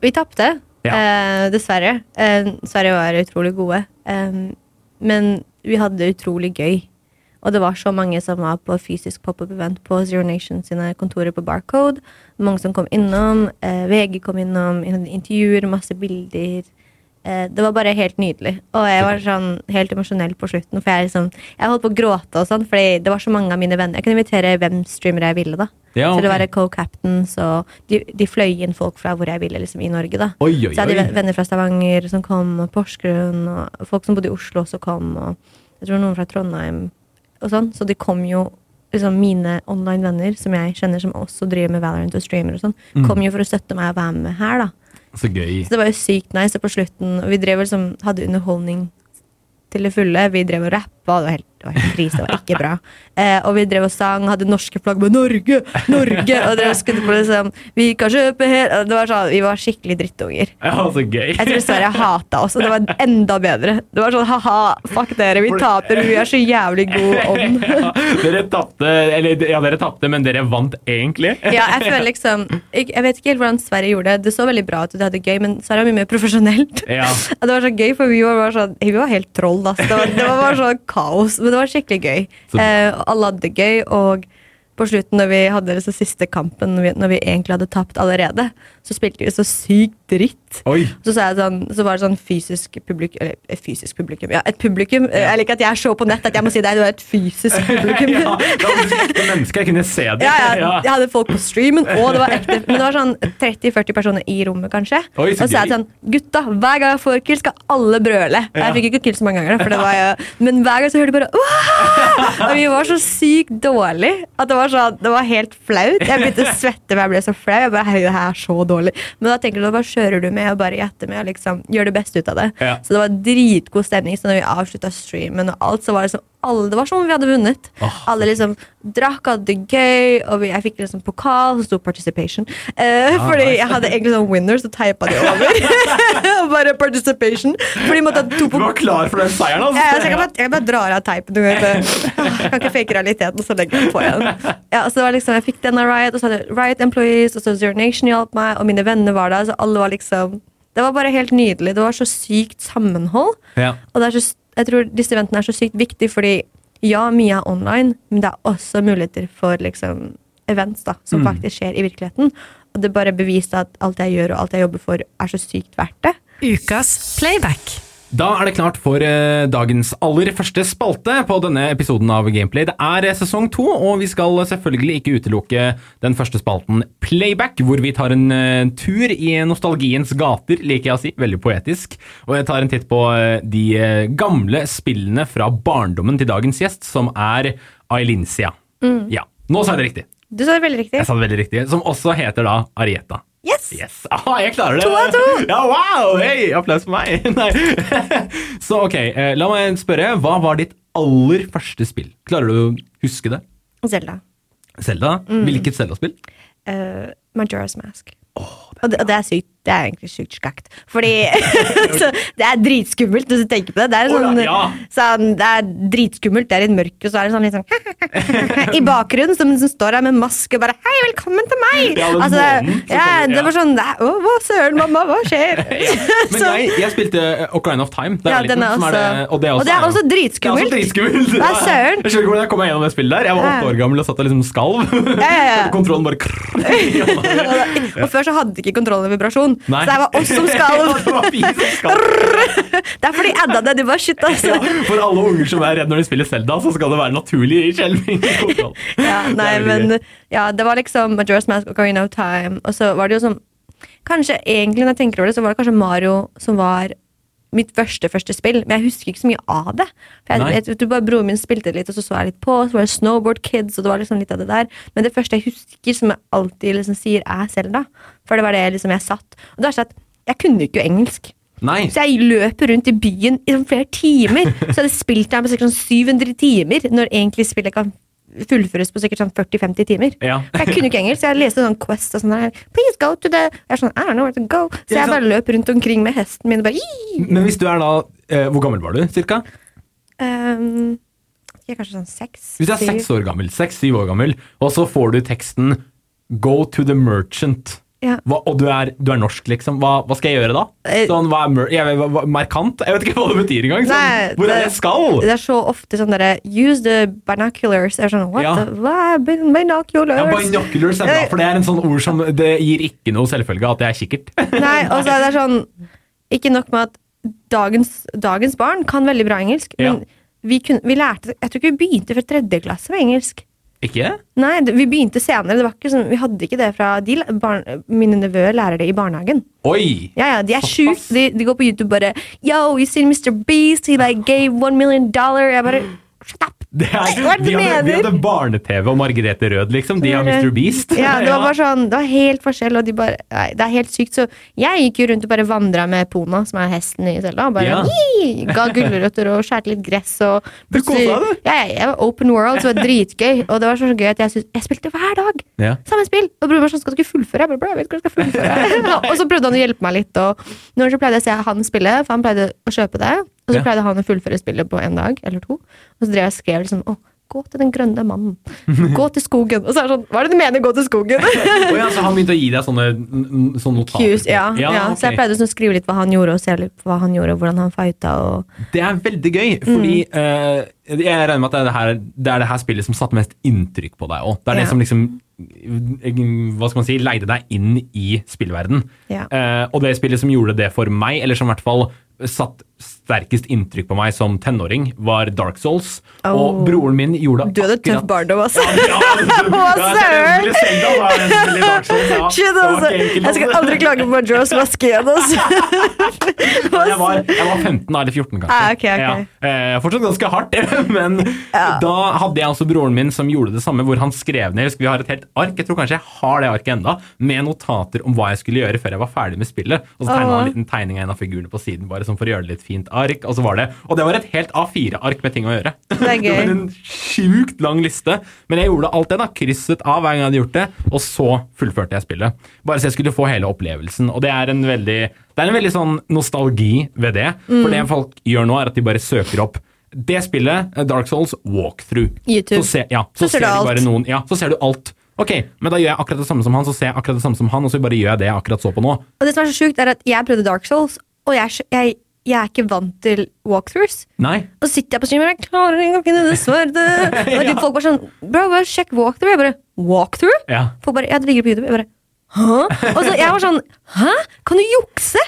vi tapte, Ja. eh, dessverre. Eh, Sverige var utrolig gode. Eh, men vi hadde det utrolig gøy. Og det var så mange som var på fysisk pop-up-event på Zero Nation sine kontorer på Barcode. Mange som kom innom. VG kom innom. Intervjuer, masse bilder. Eh, det var bare helt nydelig. Og jeg var sånn helt emosjonell på slutten. For jeg, liksom, jeg holdt på å gråte og sånn, fordi det var så mange av mine venner. Jeg kunne invitere hvem streamere jeg ville, da. Ja, Så det var co-captains, og de, de fløy inn folk fra hvor jeg ville liksom, i Norge. da. Oi, oi, Så jeg hadde venner fra Stavanger som kom, og Porsgrunn, og folk som bodde i Oslo også kom, og jeg tror noen fra Trondheim og sånn. Så de kom jo liksom mine online-venner, som jeg kjenner som også driver med Valorant og streamer og sånn, Mm. kom jo for å støtte meg og være med her, da. Så gøy. Så det var jo sykt nice, og på slutten og Vi drev liksom, hadde underholdning til det fulle. Vi drev og rappa, og det var helt, det var helt krise, det var ikke bra. Eh, og vi drev og sang, hadde norske flagg med 'Norge! Norge!' Og drev og skudde på liksom 'Vi kan kjøpe her!' Det var sånn, Vi var skikkelig drittunger. Ja, så gøy. Jeg tror Sverige hata oss, og det var enda bedre. Det var sånn ha-ha, fuck dere, vi taper, vi er så jævlig god ånd. Ja, dere tapte, eller ja, dere tapte, men dere vant egentlig. Ja, jeg føler liksom jeg, jeg vet ikke helt hvordan Sverige gjorde det. Det så veldig bra ut, og de hadde det gøy, men Sverige var mye mer profesjonelt. Ja. Det var så gøy, for vi var, bare sånn, vi var helt troll. altså. Det var, det var bare sånn kaos, men det var skikkelig gøy. Eh, alle hadde det gøy, og på slutten, når vi hadde liksom siste kampen, når vi, når vi egentlig hadde tapt allerede, så spilte vi så sykt dritt. Så, sånn, så var det sånn fysisk publikum Eller et fysisk publikum, ja. Et publikum. Ja. Jeg liker at jeg så på nett at jeg må si det. Du er et fysisk publikum. Ja, det var ekte mennesker, jeg kunne se det. Ja, ja, jeg hadde folk på streamen, og det var ekte. Men det var sånn 30-40 personer i rommet, kanskje. Oi, så og så er det sånn Gutta, hver gang jeg får kill, skal alle brøle. Jeg fikk ikke kill så mange ganger, da, for det var jo Men hver gang så hørte du bare «Åh!» Og vi var så sykt dårlige at det var, sånn, det var helt flaut. Jeg begynte å svette, men jeg ble så flau. Jeg bare, «Hei, det her er så dårlig Men da tenker du, hva kjører du med og bare gjetter med og liksom gjør det beste ut av det. Ja. Så det var dritgod stemning. Så når vi avslutta streamen og alt, så var det liksom alle, det var som om vi hadde vunnet. Oh. alle liksom drakk, hadde det gøy, og jeg fikk liksom pokal, så sto 'participation'. Eh, fordi nice. jeg hadde egentlig sånn winner, så teipa de over. Bare 'participation'. Fordi måtte ha to Du var klar for den seieren, altså? Så jeg, bare, jeg kan bare dra av teipen. Jeg kan ikke fake realiteten, så legger den på igjen. Ja, så det var liksom, Jeg fikk den av Riot, og så hadde Riot Employees, og så Zero Nation hjalp meg, og mine venner var der. Så alle var liksom Det var bare helt nydelig. Det var så sykt sammenhold. Ja. Og det er så, jeg tror disse eventene er så sykt viktige, fordi ja, mye er online, men det er også muligheter for liksom, events da, som faktisk skjer i virkeligheten. Og det bare beviser at alt jeg gjør og alt jeg jobber for, er så sykt verdt det. Ukas playback. Da er det klart for eh, dagens aller første spalte på denne episoden av Gameplay. Det er eh, sesong to, og vi skal selvfølgelig ikke utelukke den første spalten Playback, hvor vi tar en eh, tur i nostalgiens gater, liker jeg å si. Veldig poetisk. Og jeg tar en titt på de gamle spillene fra barndommen til dagens gjest, som er Ailinsia. Ja, nå sa jeg det riktig. Du sa det veldig riktig. Jeg sa det veldig riktig. Som også heter da Arieta. Yes! Yes! Ah, jeg klarer det! To av to! Ja, wow! Hei, applaus for meg! Så ok, eh, la meg spørre. Hva var ditt aller første spill? Klarer du å huske det? Zelda. Zelda? Mm. Hvilket Zelda-spill? Uh, Majora's Mask. og, det, og det er sykt. Det er egentlig sykt skakt. Fordi så, Det er dritskummelt hvis du tenker på det. Det er, sånn, ja. sånn, det er dritskummelt, det er i mørket, og så er det sånn litt sånn I bakgrunnen, som, som står der med maske og bare 'Hei, velkommen til meg!' Ja, altså, månen ja, kommer, det var sånn det er, 'Å, hva søren, mamma, hva skjer?' Men Så- jeg, jeg spilte Ocarina of Time var den liten. er også- og det, og det er også dritskummelt. Det er også dritskummelt. Hva søren? Jeg skjønner ikke hvordan jeg kom meg gjennom det spillet der. Jeg var åtte år gammel og satt og liksom skalv. Kontrollen bare. Og før så hadde ikke kontrollen vibrasjon, Nei. så det var oss som skal det er fordi adda det. De bare shit, altså. Ja, for alle unger som er redd når de spiller Zelda, så skal det være naturlig skjelving. Ja, nei, men ja, det var liksom Majora's Mask og Ocarina of Time, og så var det jo sånn Kanskje egentlig, når jeg tenker over det, så var det kanskje Mario som var mitt første første spill, men jeg husker ikke så mye av det. For jeg, jeg, bare Broren min spilte litt, og så så jeg litt på, så var det Snowboard Kids, og det var liksom litt av det der. Men det første jeg husker, som jeg alltid liksom sier, er Selda. For det var det liksom jeg satt. Og det er sånn at Jeg kunne ikke engelsk. Nei. Så jeg løper rundt i byen i flere timer. Så jeg hadde spilt der på sånn 700 timer, når egentlig spillet kan fullføres på sikkert sånn 40-50 timer. Ja. Jeg kunne ikke engelsk, så jeg leste sånn Quest og sånn der. Please go to the Jeg er sånn, I don't know where to go. Så jeg bare løp rundt omkring med hesten min og bare «Ii!» Men hvis du er da eh, Hvor gammel var du, cirka? um, Jeg er kanskje sånn seks. Hvis du er seks år gammel, seks-syv år gammel, og så får du teksten 'Go to the merchant'. Ja. Hva, og du er, du er norsk, liksom. Hva, hva skal jeg gjøre da? Eh, Sånn, hva er jeg, vet- Markant? Jeg vet ikke hva det betyr engang. Sånn, Nei, hvor er det- det jeg skal? Det er så ofte sånn derre Use the binoculars. Jeg er sånn, what Ja. the, hva er binoculars? Ja, Binoculars er bra, for det er en sånn ord som Det gir ikke noe selvfølge at det er kikkert. Nei, og så er det sånn Ikke nok med at dagens, dagens barn kan veldig bra engelsk, men Ja. vi, kun, vi lærte Jeg tror ikke vi begynte fra tredje klasse med engelsk. Ikke? Nei, det, vi begynte senere. Det var ikke sånn, vi hadde ikke det fra de, barn, Mine nevøer lærer det i barnehagen. Oi! Ja, ja, De er sjuke. De, de går på YouTube bare Yo, you seen Mr. Beast? He like gave one million dollar. Jeg bare Shut up! Det er, du hadde, vi hadde barne-TV og Margrethe Rød, liksom. De har Mr. Beast. Ja, det var bare sånn, det var helt forskjell, og de bare Nei, det er helt sykt. Så jeg gikk jo rundt og bare vandra med Pona, som er hesten i Selda, og bare Ja. Ga gulrøtter og skjærte litt gress og Du kosa deg? Ja, jeg var open world, så det var dritgøy. Og det var så gøy at jeg, syntes- jeg spilte hver dag. Ja. Samme spill. Og broren min sånn, skal du ikke fullføre? Jeg bare, jeg vet ikke hva jeg skal fullføre. og så prøvde han å hjelpe meg litt, og når så pleide jeg å se han spille, for han pleide å kjøpe det, og så Ja. pleide han å fullføre spillet på en dag eller to. Og så drev jeg og skrev liksom, å, gå til den grønne mannen. Gå til skogen. Og så er det sånn, hva er det du mener, gå til skogen? oh, ja, så han begynte å gi deg sånne, sånne notater? Cues, ja, ja, Så jeg pleide sånn å skrive litt hva han gjorde, og se litt hva han gjorde, og hvordan han fighta. Og... Det er veldig gøy, fordi Mm. uh, jeg regner med at det er det, her, det er det her spillet som satte mest inntrykk på deg òg. Det er det som liksom eh, hva skal man si, leide deg inn i spillverden. Ja. Eh, og det spillet som gjorde det for meg, eller som i hvert fall satt sterkest inntrykk på meg som tenåring, var Dark Souls. Oh. Og broren min gjorde Du hadde tøff barndom, altså. Ja, ja, er søren? ja. Shit, altså. Jeg skal altså. aldri klage på Majora's Mask igjen, altså. Jeg var, jeg var 15 da, eller 14 kanskje. Ah, ok, ok. Ja. Eh, fortsatt ganske hardt, men da hadde jeg også broren min som gjorde det samme, hvor han skrev ned, vi har et helt ark, jeg tror kanskje jeg har det arket enda, med notater om hva jeg skulle gjøre før jeg var ferdig med spillet. Og så tegna han en liten tegning av en av figurene på siden, bare sånn for å gjøre det litt fint ark, og så var det, og det var et helt A4-ark med ting å gjøre. Det er gøy. var en sjukt lang liste, men jeg gjorde alt det da, krysset av hver gang jeg hadde gjort det, og så fullførte jeg spillet. Bare så jeg skulle få hele opplevelsen, og det er en veldig, det er en veldig sånn nostalgi ved det, for Mm. det folk gjør nå er at de bare søker opp det spillet, eh, Dark Souls, walkthrough. YouTube. Så, se, ja, så, Så ser ser du du alt. noen, ja, så ser du alt. Ok, men da gjør jeg akkurat det samme som han, så ser jeg akkurat det samme som han, og så bare gjør jeg det jeg akkurat så på nå. Og det som er så sjukt, er at jeg prøvde Dark Souls, og jeg, jeg, jeg er ikke vant til walkthroughs. Nei, Og så sitter jeg på streamer, og jeg klarer ikke å finne det sverdet. Og de folk bare sånn Bro, bare sjekk walkthrough. Jeg bare Walkthrough? ja. Folk bare Ja, det ligger på YouTube. Jeg bare Hæ? Og så jeg var sånn Hæ? Kan du jukse?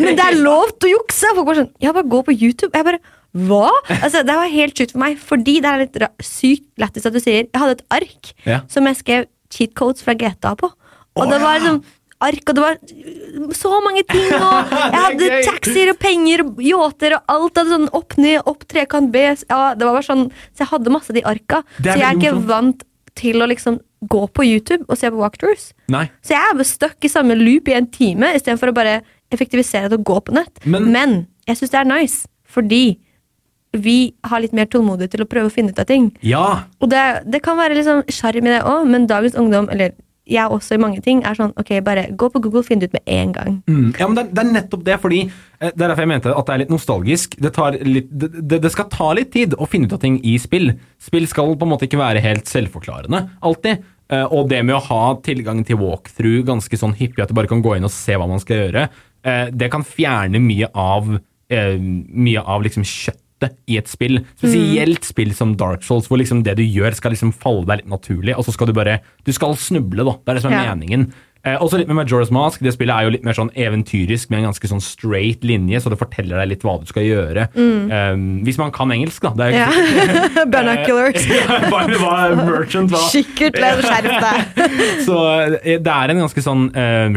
Men det er lov til å jukse! Folk bare sånn Ja, bare gå på YouTube. Jeg bare Hva? Altså, Det var helt sjukt for meg, fordi det er litt sykt lættis at du sier Jeg hadde et ark Ja. som jeg skrev cheat codes fra GTA på. Og oh, det var liksom liksom ark, og det var så mange ting, og jeg hadde taxier og penger og yachter og alt. Hadde sånn opp ned, opp trekant B. Ja, det var bare sånn, så jeg hadde masse av de arka. Så jeg er ikke vant til å liksom gå på YouTube og se på walkthroughs. Nei. Så jeg er stuck i samme loop i en time istedenfor å bare effektivisere det og gå på nett. Men- jeg syns det er nice, fordi vi har litt mer tålmodighet til å prøve å finne ut av ting. Ja, Og det, det kan være liksom sjarm i det òg, men dagens ungdom, eller jeg også i mange ting, er sånn ok, bare gå på Google, finn det ut med en gang. Mm, ja, men det, det er nettopp det, fordi eh, Det er derfor jeg mente at det er litt nostalgisk. Det, litt, det, det, skal ta litt tid å finne ut av ting i spill. Spill skal på en måte ikke være helt selvforklarende, alltid. Eh, og det med å ha tilgang til walkthrough ganske sånn hyppig, at du bare kan gå inn og se hva man skal gjøre, eh, det kan fjerne mye av, mye av liksom kjøttet i et spill. Spesielt spill som Dark Souls, hvor liksom det du gjør skal liksom falle deg litt naturlig, og så skal du bare Du skal snuble, da. Det er det som er Ja. meningen. Eh, også litt med Majora's Mask. Det spillet er jo litt mer sånn eventyrisk med en ganske sånn straight linje, så det forteller deg litt hva du skal gjøre. Eh, hvis man kan engelsk, da. Det er Ja. Bare merchant hva. Sikkert skjerp deg. Så eh, det er en ganske sånn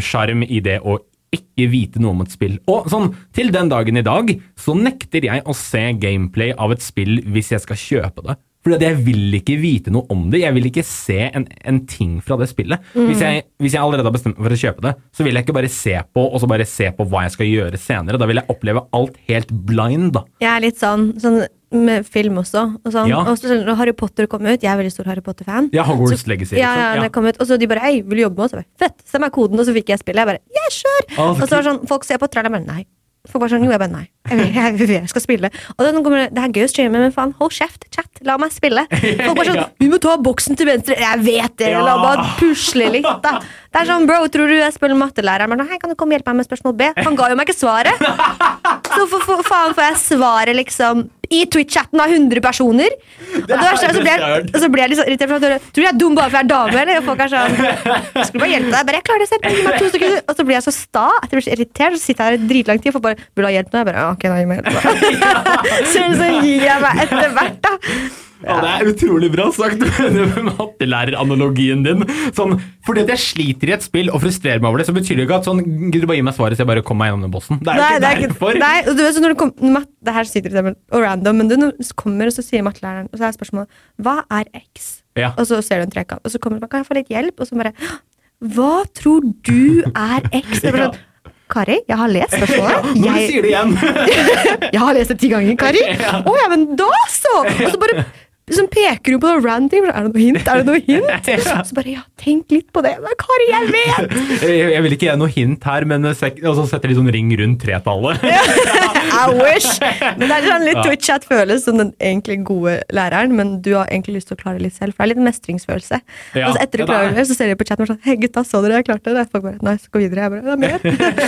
sjarm um, i det å ikke vite noe om et spill. Og sånn, til den dagen i dag så nekter jeg å se gameplay av et spill hvis jeg skal kjøpe det. Fordi jeg vil ikke vite noe om det. Jeg vil ikke se en, en ting fra det spillet. Hvis, jeg, hvis jeg allerede har bestemt meg for å kjøpe det, så vil jeg ikke bare se på og så bare se på hva jeg skal gjøre senere. Da vil jeg oppleve alt helt blind. da. Jeg er litt sånn, sånn med film også. Og sånn. Ja. Og så når Harry Potter kom ut, jeg er veldig stor Harry Potter-fan. Ja, Hogwarts Så- Legacy, Ja, liksom. ja, Ja. det kom ut, og så de bare 'hei, vil du jobbe med oss?' Jeg bare, 'Fett, send meg koden', og så fikk jeg spillet. Jeg bare 'yeah, sure'. Oh, og så var det sånn, folk ser på traileren, bare 'nei'. Folk bare sånn, jo, jeg bare nei. Jeg, vil, jeg, vil, jeg skal spille. Og det, kommer, det, det er gøy å streame, men faen, hold kjeft, chat. La meg spille. Folk bare sånn, vi må ta boksen til venstre. Jeg vet det, la meg pusle litt, da. Det er sånn, bro, tror du jeg spiller mattelæreren? Men, Hei, kan du komme hjelpe meg med spørsmål B? Han ga jo meg ikke svaret. Så for, for faen får jeg svaret, liksom, i Twitch-chatten av 100 personer. Og det er, så blir jeg, så blir jeg litt sånn irritert, for at tror du jeg er dum bare for jeg er dame, eller? Og folk er sånn, jeg skulle bare hjelpe deg. Jeg Bare, jeg klarer det selv. Gi meg to sekunder. Og så blir jeg så sta, at jeg blir så irritert, så sitter jeg her i dritlang tid, og får bare, du ha hjelp nå? Jeg bare, «Ja, ok, da, gi meg hjelp. så, så gir jeg meg etter hvert, da. Ja, det er utrolig bra sagt med mattelæreranalogien din. Sånn, fordi at jeg sliter i et spill og frustrerer meg over det, så betyr det ikke at sånn, du bare gi meg svaret så jeg bare kommer meg gjennom den bossen. Det er jo Nei, ikke det er ikke, derfor. nei, du vet, så når det, kom, mat, det her sitter det og random, men du kommer, og så sier mattelæreren, og så er spørsmålet, hva er X? Ja. Og så ser du en trekant, og så kommer du bare, kan jeg få litt hjelp? Og så bare, hva tror du er X? Det er bare sånn, Kari, jeg har lest spørsmålet. Ja, Jeg, sier det igjen jeg har lest det ti ganger, Kari. Å ja, men da så! Og så bare liksom peker du på noe random. Er det noe hint? Er det noe hint? Så bare, ja, tenk litt på det. Men Kari, jeg vet! jeg, jeg vil ikke gi noe hint her, men sek- og så setter de sånn ring rundt tretallet. I wish! Men det er sånn litt Ja. Twitch-chat føles som den egentlig gode læreren, men du har egentlig lyst til å klare det litt selv. For det er litt mestringsfølelse. Ja, og så etter du er- klarer det, så ser de på chatten og sånn Hei, gutta, så dere jeg klarte det? Folk bare Nice, gå videre. Jeg bare Det er mer.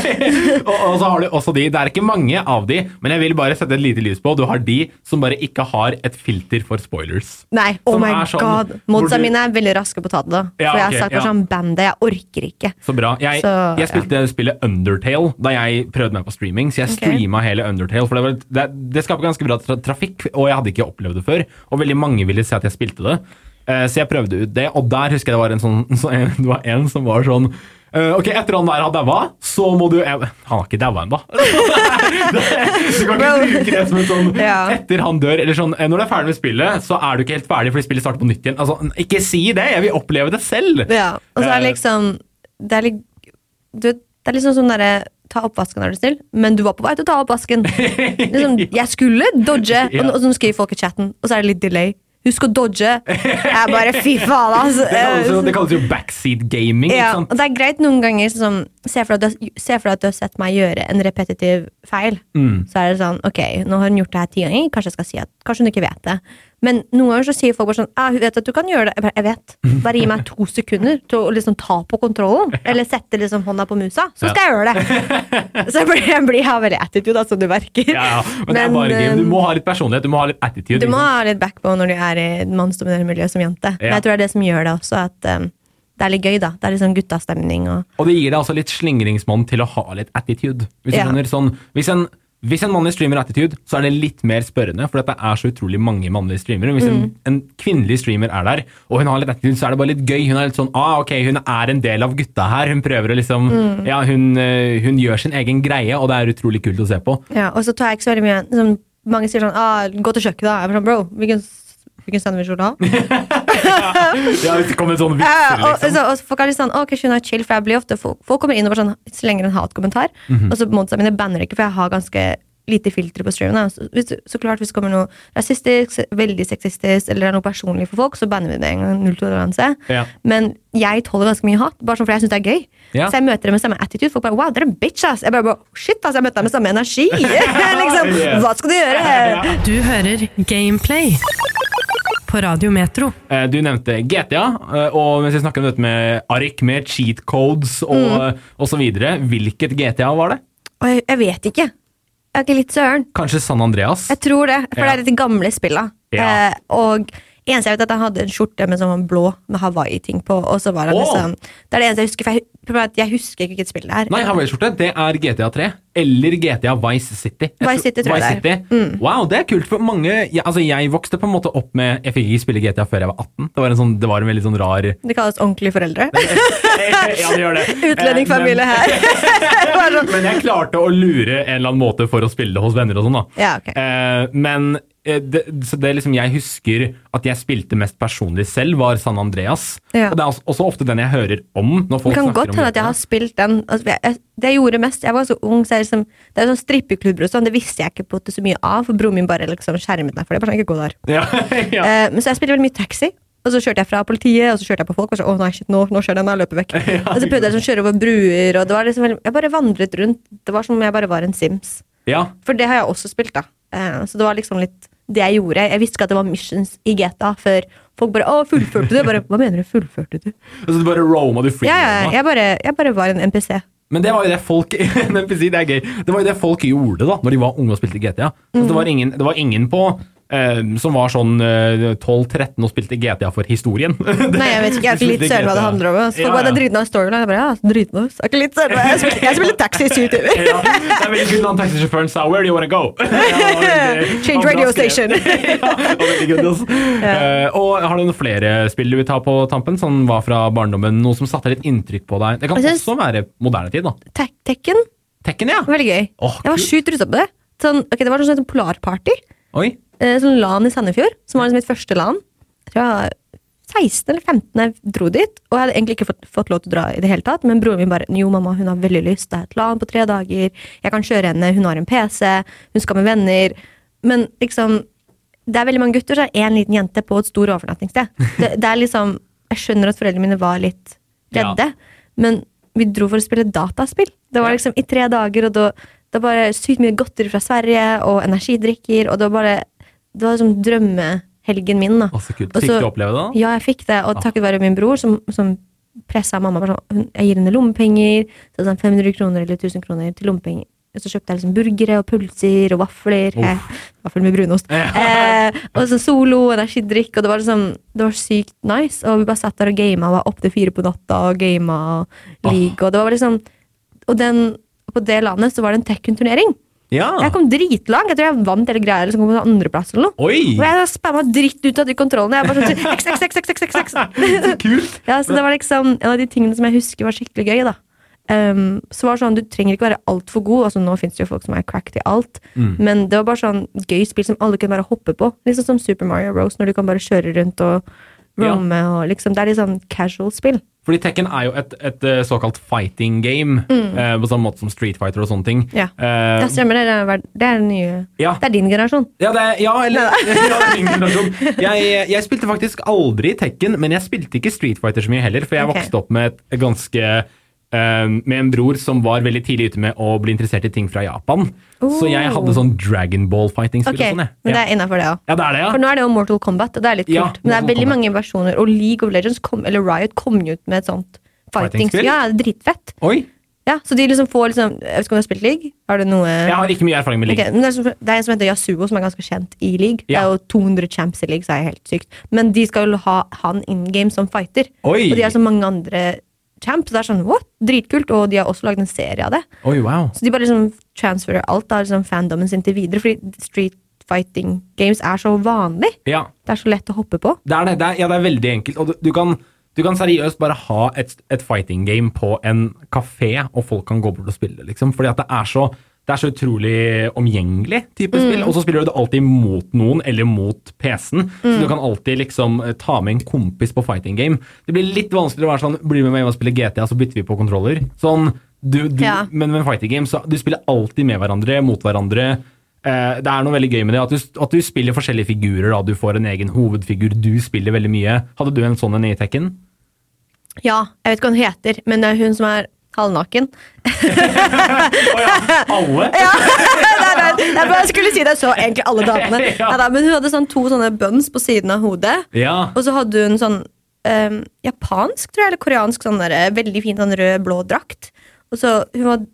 og, og så har du også de, det er ikke mange av de, men jeg vil bare sette et lite lys på. Du har de som bare ikke har et filter for spoilers. Nei, oh my sånn god. Modsa du- mine er veldig raske på å ta det. da. Ja, For jeg har okay, sagt bare ja. sånn Band det, jeg orker ikke. Så bra. Jeg, Så, jeg spilte spillet Undertale da jeg prøvde meg på streaming, så jeg okay. streama hele Undertale. For det, var, det, det skaper ganske bra tra trafikk, og jeg hadde ikke opplevd det før. Og veldig mange ville se at jeg spilte det. Uh, så jeg prøvde ut det, og der husker jeg det var en sånn så en, Det var en som var sånn uh, ok, Etter han der har daua, så må du jeg, Han har ikke daua ennå. du kan ikke bruke det som en sånn Ja. Etter han dør, eller sånn eh, Når du er ferdig med spillet, så er du ikke helt ferdig fordi spillet starter på nytt igjen. Altså, Ikke si det! Jeg vil oppleve det selv! Ja, og så er det liksom Det er, litt, du, det er liksom sånn derre Ta oppvasken, er du snill, men du var på vei til å ta oppvasken. Liksom, jeg skulle dodge, og, og så skriver folk i chatten, og så er det litt delay. Husk å dodge. Jeg bare fy faen, altså. Det kalles, jo, jo backseat gaming. Ja, og det er greit noen ganger sånn, Se for du- se for deg at du har sett meg gjøre en repetitiv feil. Mm. Så er det sånn, ok, nå har hun gjort det her ti ganger, kanskje jeg skal si at kanskje hun ikke vet det. Men noen ganger så sier folk bare sånn ah, hun vet at du kan gjøre det. Jeg, bare, jeg vet. Bare gi meg to sekunder til å liksom ta på kontrollen. Eller sette liksom hånda på musa, så skal jeg gjøre det. Så jeg blir, jeg blir har veldig attitude, da, som du merker. Ja, ja. Men, Men, bare. Du eh, må ha litt personlighet, du må ha litt attitude. Du må liksom. ha litt backbone når du er i et mannsdominerende miljø som jente. Men Ja. jeg tror det er det som gjør det også, at um, det er litt gøy, da. Det er litt sånn guttastemning og Og det gir deg altså litt slingringsmonn til å ha litt attitude. Hvis, Ja. sånn, hvis, en, hvis en mannlig streamer har attitude, så er det litt mer spørrende, for det er så utrolig mange mannlige streamere. Hvis Mm. en, en kvinnelig streamer er der, og hun har litt attitude, så er det bare litt gøy. Hun er litt sånn ah, ok, hun er en del av gutta her. Hun prøver å liksom Mm. Ja, hun, eh, hun gjør sin egen greie, og det er utrolig kult å se på. Ja, og så tar jeg ikke så veldig mye liksom, Mange sier sånn ah, 'Gå til kjøkkenet', da. Jeg er sånn, bro, hvilken, hvilken sandwich vil du ha? Ja, det kommer sånn vitser, og, liksom. så, og folk er litt sånn 'Ok, hun er chill', for jeg blir ofte Folk, folk kommer inn og bare sånn, slenger en hatkommentar, Mhm. og så monsa mine banner ikke, for jeg har ganske lite filtre på streamen. Så, hvis, så klart hvis det kommer noe rasistisk, veldig sexistisk eller det er noe personlig for folk, så banner vi det en gang. Null toleranse. Ja. Men jeg tåler ganske mye hat, bare sånn fordi jeg syns det er gøy. Ja. Så jeg møter dem med samme attitude. Folk bare 'wow, dere er en bitch', ass. Jeg bare, bare shit, ass, jeg møtte deg med samme energi. liksom. Hva skal du gjøre? Du hører Gameplay på Radio Metro. Eh, Du nevnte GTA, eh, og mens vi snakker om dette med ark med cheat codes og, Mm. og så videre, hvilket GTA var det? Jeg, vet ikke. Jeg er ikke litt søren. Kanskje San Andreas? Jeg tror det, for Ja. det er de gamle spilla. Ja. Eh, og eneste jeg vet, at han hadde en skjorte med sånn blå med Hawaii-ting på. Og så var han oh! liksom Det er det eneste jeg husker, for jeg, jeg husker ikke hvilket spill det er. Nei, Hawaii-skjorte, det er GTA 3. Eller GTA Vice City. Vice City, tror jeg er. City. Wow, det er kult for mange. Jeg, altså, jeg vokste på en måte opp med Jeg fikk ikke spille GTA før jeg var 18. Det var en, sånn, det var en veldig sånn rar Det kalles ordentlige foreldre. Ja, det gjør det. Utlendingfamilie Eh, her. Men, sånn. jeg klarte å lure en eller annen måte for å spille hos venner og sånn, da. Ja, ok. Eh, men det, så det liksom jeg husker at jeg spilte mest personlig selv, var San Andreas. Ja. Og det er også, også ofte den jeg hører om når Det kan godt hende at jeg har spilt den. Altså, jeg, det jeg gjorde mest Jeg var så ung, så jeg liksom, det er sånn strippeklubber og sånn, det visste jeg ikke på det så mye av, for broren min bare liksom skjermet meg for det. Bare sånn, ikke gå der. Ja, ja. Uh, men så jeg spilte veldig mye taxi. Og så kjørte jeg fra politiet, og så kjørte jeg på folk. Og så, å nei, shit, nå, nå skjer det, nå løper vekk. og så prøvde jeg liksom kjøre over bruer, og det var liksom, jeg bare vandret rundt. Det var som om jeg bare var en Sims. ja. For det har jeg også spilt, da. Uh, så det var liksom litt det jeg gjorde. Jeg visste ikke at det var missions i GTA før folk bare 'Å, fullførte du?' Bare 'Hva mener du, fullførte du?' Altså så du bare roma du free. Ja, ja, jeg bare, jeg bare var en NPC. Men det var jo det folk NPC, det er gøy. Det var jo det folk gjorde da Når de var unge og spilte GTA. Mm. det, var ingen, det var ingen på som var sånn eh, 12-13 og spilte GTA for historien. Nei, jeg vet ikke, jeg er ikke litt søren hva det handler om. Så ja, Ja, bare, det dritnice storyline. Jeg bare, ja, dritnice. Jeg er ikke litt søren jeg spiller. Jeg spiller taxi i syv timer. ja, det er veldig kult når taxisjåføren sa 'Where do you wanna go?' Change radio station. ja, veldig good, altså. Eh, og har du noen flere spill du vil ta på tampen? som var fra barndommen, Noe som satte litt inntrykk på deg? Det kan synes- også være moderne tid, da. Tek- Tekken, Tekken, ja. veldig gøy. Oh, Jeg var sjukt rusa på det. Sånn, okay, det var sånn sånn polarparty. Oi. Eh, sånn LAN i Sandefjord, som var liksom mitt første LAN. Jeg tror jeg var 16 eller 15 da jeg dro dit, og jeg hadde egentlig ikke fått, fått lov til å dra i det hele tatt, men broren min bare Jo, mamma, hun har veldig lyst. Det er et LAN på tre dager. Jeg kan kjøre henne. Hun har en PC. Hun skal med venner. Men liksom Det er veldig mange gutter, så er én liten jente på et stor overnattingssted. Det, det er liksom Jeg skjønner at foreldrene mine var litt redde, men vi dro for å spille dataspill. Det var liksom i tre dager, og da det var bare sykt mye godteri fra Sverige og energidrikker, og det var bare Det var liksom drømmehelgen min, da. Å, så kult. Og Fikk du oppleve det? da? Ja, jeg fikk det, og Ah. takket være min bror, som, som pressa mamma. Sånn, jeg gir henne lommepenger, så sånn 500 kroner eller 1000 kroner til lommepenger. Og så kjøpte jeg liksom burgere og pølser og vafler. Eh, vaffel med brunost. Eh, og så Solo, og energidrikk, og det var liksom Det var sykt nice. Og vi bare satt der og gama og var opp til fire på natta og gama og league, og det var liksom Og den, på det landet så var det en Tekken-turnering. Ja. Jeg kom dritlangt. Jeg tror jeg vant hele greia, eller så kom jeg på andreplass eller noe. Oi! Og jeg spamma dritt ut av de kontrollene. Jeg bare sånn, x, x, x, x, x, x, x. Kult! Ja, så det var liksom en av de tingene som jeg husker var skikkelig gøy. da. Um, så var det sånn, Du trenger ikke være altfor god. altså Nå fins det jo folk som er cracked i alt. Mm. Men det var bare sånn gøy spill som alle kunne bare hoppe på. Liksom som Super Mario Rose, når du kan bare kjøre rundt og Ja. og liksom, Det er litt sånn casual spill. Fordi Tekken er jo et, et eh, såkalt fighting game, eh, på samme måte som Street Fighter og sånne ting. Mm. Ja. Eh, Det stemmer, det er, det er nye ja. Det er din generasjon. Ja, det, ja, eller ja, er min generasjon. jeg, jeg spilte faktisk aldri Tekken, men jeg spilte ikke Street Fighter så mye heller, for jeg okay. vokste opp med et ganske med en bror som var veldig tidlig ute med å bli interessert i ting fra Japan. Så jeg hadde sånn Dragon Ball-fighting-spill Okay, sånn. Men det er innafor, det òg. ja, det det, For nå er det jo Mortal Kombat, og det er litt kult. Ja, men det er veldig mange versjoner, og League of Legends kom, eller Riot kom ut med et sånt fighting. Fighting-spill? Ja, dritfett. Oi! Ja, så de liksom får liksom Jeg vet ikke om du har spilt League? Har du noe Jeg har ikke mye erfaring med League. men det, er, som- det er en som heter Yasuo, som er ganske kjent i League. Ja. Det er jo 200 champs i League, så er jeg helt sykt. Men de skal jo ha han in game som fighter. Oi! Og de har så mange andre champs. Så det er sånn, what? Dritkult. Og de har også lagd en serie av det. Oi, wow. Så de bare liksom transferer alt av liksom fandomen sin til videre. Fordi street fighting games er så vanlig. Ja, Det er så lett å hoppe på. det er det. det er, ja, det er veldig enkelt. Og du, du, kan, du kan seriøst bare ha et, et fighting game på en kafé, og folk kan gå bort og spille, liksom. Fordi at det er så det er så utrolig omgjengelig type spill. Og så spiller du det alltid mot noen, eller mot PC-en. Så du kan alltid liksom eh, ta med en kompis på fighting game. Det blir litt vanskeligere å være sånn Bli med meg hjem og spille GTA, så bytter vi på kontroller. Sånn, du, du, Ja. Men med fighting game, så du spiller alltid med hverandre, mot hverandre. Eh, det er noe veldig gøy med det, at du, at du spiller forskjellige figurer. Da. Du får en egen hovedfigur, du spiller veldig mye. Hadde du en sånn en i Tekken? Ja, jeg vet ikke hva hun heter, men det er hun som er halvnaken. Å ja, alle? Ja, nei, nei, jeg bare skulle si det, så egentlig alle damene. Ja. Neida, men hun hadde sånn to sånne buns på siden av hodet, Ja. og så hadde hun sånn um, japansk, tror jeg, eller koreansk, sånn der, veldig fin sånn rød-blå drakt. Og så hun var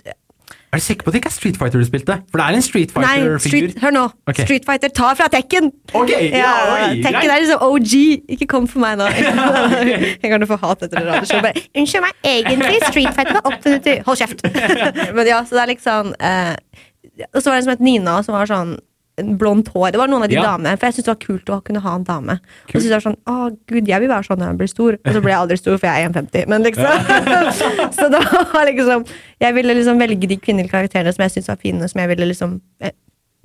Er du sikker på at det ikke er Street Fighter du spilte? For det er en Street Fighter-figur. street, hør nå. Okay. Street Fighter, ta fra Tekken! Ok, ja, oi, Tekken er liksom OG. Ikke kom for meg nå. Jeg kan jo få hat etter det radioshowet. Unnskyld meg, egentlig Street Fighter var oppfunnet i Hold kjeft! Men ja, så det er liksom eh, Og så var det en som het Nina, som var sånn blondt hår. Det var noen av de Ja. damene. For jeg syntes det var kult å kunne ha en dame. Og så var sånn, å gud, jeg vil være sånn når jeg blir stor. Og så ble jeg aldri stor, for jeg er 1,50. Men liksom Så det var liksom Jeg ville liksom velge de kvinnelige karakterene som jeg syntes var fine, som jeg ville liksom eh,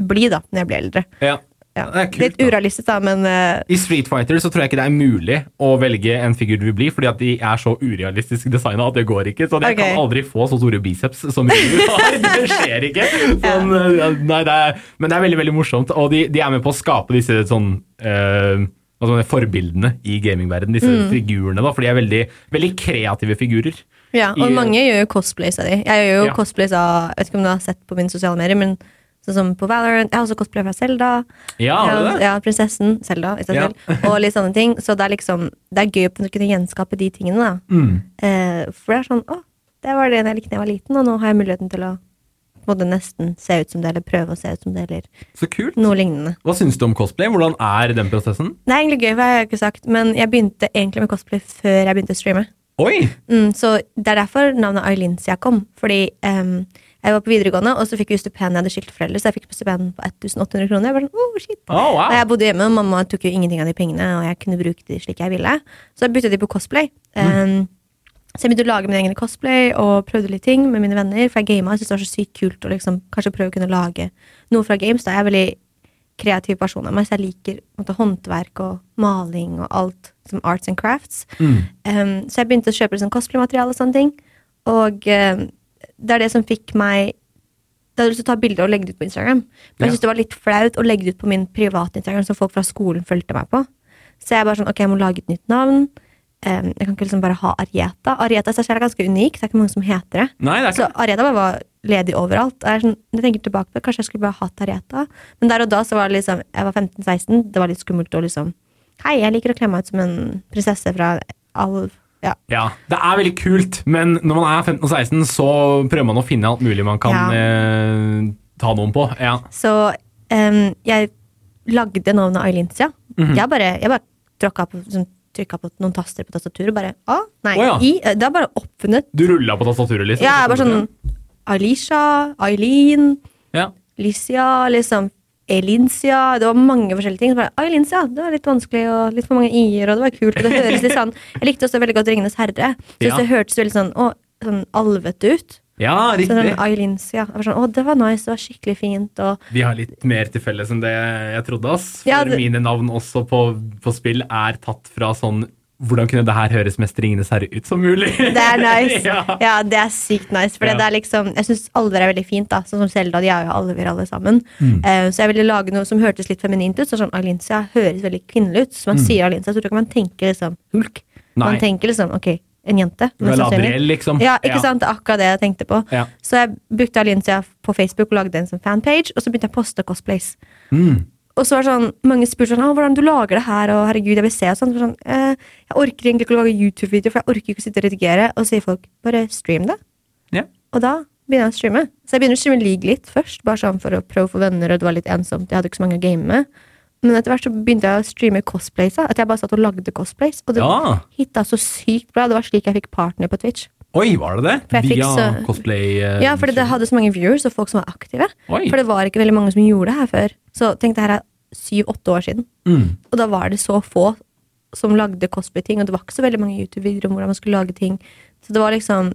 bli da når jeg ble eldre. Ja. Ja. Det kult, Litt urealistisk, da, men uh... I Street Fighter så tror jeg ikke det er mulig å velge en figur du vil bli, fordi at de er så urealistisk designa at det går ikke. Så jeg okay. kan aldri få så store biceps som du har. Det skjer ikke. Sånn, ja. nei, det er, men det er veldig veldig morsomt, og de, de er med på å skape disse sånn uh, si, forbildene i gamingverdenen, disse Mm. figurene, da, for de er veldig, veldig kreative figurer. Ja, og I- mange gjør jo cosplays av de. Jeg gjør jo Ja. cosplays av Jeg vet ikke om du har sett på mine sosiale medier, men sånn som på Valorant Jeg har også cosplay fra Selda. Ja? Ja, prinsessen Selda Ja. Og litt sånne ting. Så det er liksom Det er gøy å kunne gjenskape de tingene, da. Mm. Eh, for det er sånn Å, det var det jeg likte da jeg var liten, og nå har jeg muligheten til å både nesten se ut som det, eller prøve å se ut som det, eller Så kult. noe lignende. Hva syns du om cosplay? Hvordan er den prosessen? Det er egentlig gøy, for jeg har ikke sagt, men jeg begynte egentlig med cosplay før jeg begynte å streame. Oi! Mm, så det er derfor navnet Ailincia kom. Fordi em, jeg var på videregående, og så fikk jeg stipend. Jeg hadde skilt foreldre, så jeg fikk stipend på 1800 kroner. Jeg var sånn, oh, shit. Oh, wow. Og jeg bodde hjemme, og mamma tok jo ingenting av de pengene, og jeg kunne bruke de slik jeg ville. Så jeg bytta de på cosplay. Em, så jeg begynte å lage min egen cosplay og prøvde litt ting med mine venner. For jeg gama, jeg syntes det var så sykt kult å liksom, kanskje prøve å kunne lage noe fra games. Da er jeg veldig kreativ person av meg, så jeg liker måtte, håndverk og maling og alt som arts and crafts. Mm. Um, så jeg begynte å kjøpe liksom cosplaymateriale og sånne ting. Og um, det er det som fikk meg Da hadde jeg lyst til å ta bilder og legge det ut på Instagram. Men jeg syntes det var litt flaut å legge det ut på min private Instagram, som folk fra skolen fulgte meg på. Så jeg bare sånn, ok, jeg må lage et nytt navn. Um, jeg kan ikke liksom bare ha Arieta. Arieta i seg selv er ganske unik, det er ikke mange som heter det. Nei, det er Så Arieta bare var ledig overalt. Jeg, er sånn, jeg tenker tilbake på det, Kanskje jeg skulle bare hatt Arieta. Men der og da så var det liksom Jeg var 15-16. Det var litt skummelt å liksom Hei, jeg liker å kle meg ut som en prinsesse fra Alv. Ja. Ja, det er veldig kult, men når man er 15 og 16, så prøver man å finne alt mulig man kan Ja. eh, ta noen på. Ja. Så um, jeg lagde navnet Ailintia. -hmm. Jeg bare, jeg bare på sånn, trykka på noen taster på tastaturet og bare Å, nei. oh, ja. I, det er bare oppfunnet. Du rulla på tastaturet, liksom? Ja, bare sånn Alisha, Eileen, Ja. Licia, liksom Elincia. Det var mange forskjellige ting. Så bare, Elincia, det var litt vanskelig, og litt for mange i-er, og det var kult. Og det høres litt sånn Jeg likte også veldig godt Ringenes herre. Så Ja. det hørtes veldig sånn, å, sånn alvete ut. ja, riktig. sånn Elincia. Jeg var sånn, å, det var nice, det var skikkelig fint. Og Vi har litt mer til felles enn det jeg trodde. ass. For Ja, det- mine navn også på, på spill er tatt fra sånn Hvordan kunne det her høres mest Ringenes herre ut som mulig? det er nice. ja. ja. det er sykt nice. For Ja. det er liksom, jeg syns alver er veldig fint. da Sånn som Selda, de er jo alver alle sammen. Mm. Uh, så jeg ville lage noe som hørtes litt feminint ut. Så sånn Alincia høres veldig kvinnelig ut. Så man sier Alincia, så tror jeg ikke man tenker liksom hulk. Mm. Nei. Man tenker liksom ok, en jente. Galadriel, liksom. Ja, ikke sant? Det er akkurat det jeg tenkte på. Ja. Så jeg brukte Alincia på Facebook og lagde en sånn fanpage, og så begynte jeg å poste cosplays. Mm. Og så var det sånn, mange spurte sånn, «Å, hvordan du lager det her, og herregud, jeg vil se og sånn. Sånn eh, jeg orker egentlig ikke å lage YouTube-video, for jeg orker ikke å sitte og redigere. Og så sier folk, bare stream det. Ja. Og da begynner jeg å streame. Så jeg begynner å streame League litt først, bare sånn for å prøve å få venner, og det var litt ensomt. Jeg hadde ikke så mange å game med. Men etter hvert så begynte jeg å streame cosplays. At jeg bare satt og lagde cosplays. Og det Ja. hitta så sykt bra. Det var slik jeg fikk partner på Twitch. Oi, var det det? Via så- cosplay? Uh, Ja, for det hadde så mange viewers og folk som var aktive. Oi. For det var ikke veldig mange som gjorde det her før. Så tenk, det her er syv-åtte år siden. Mm. Og da var det så få som lagde cosplay-ting, og det var ikke så veldig mange YouTube-videoer om hvordan man skulle lage ting. Så det var liksom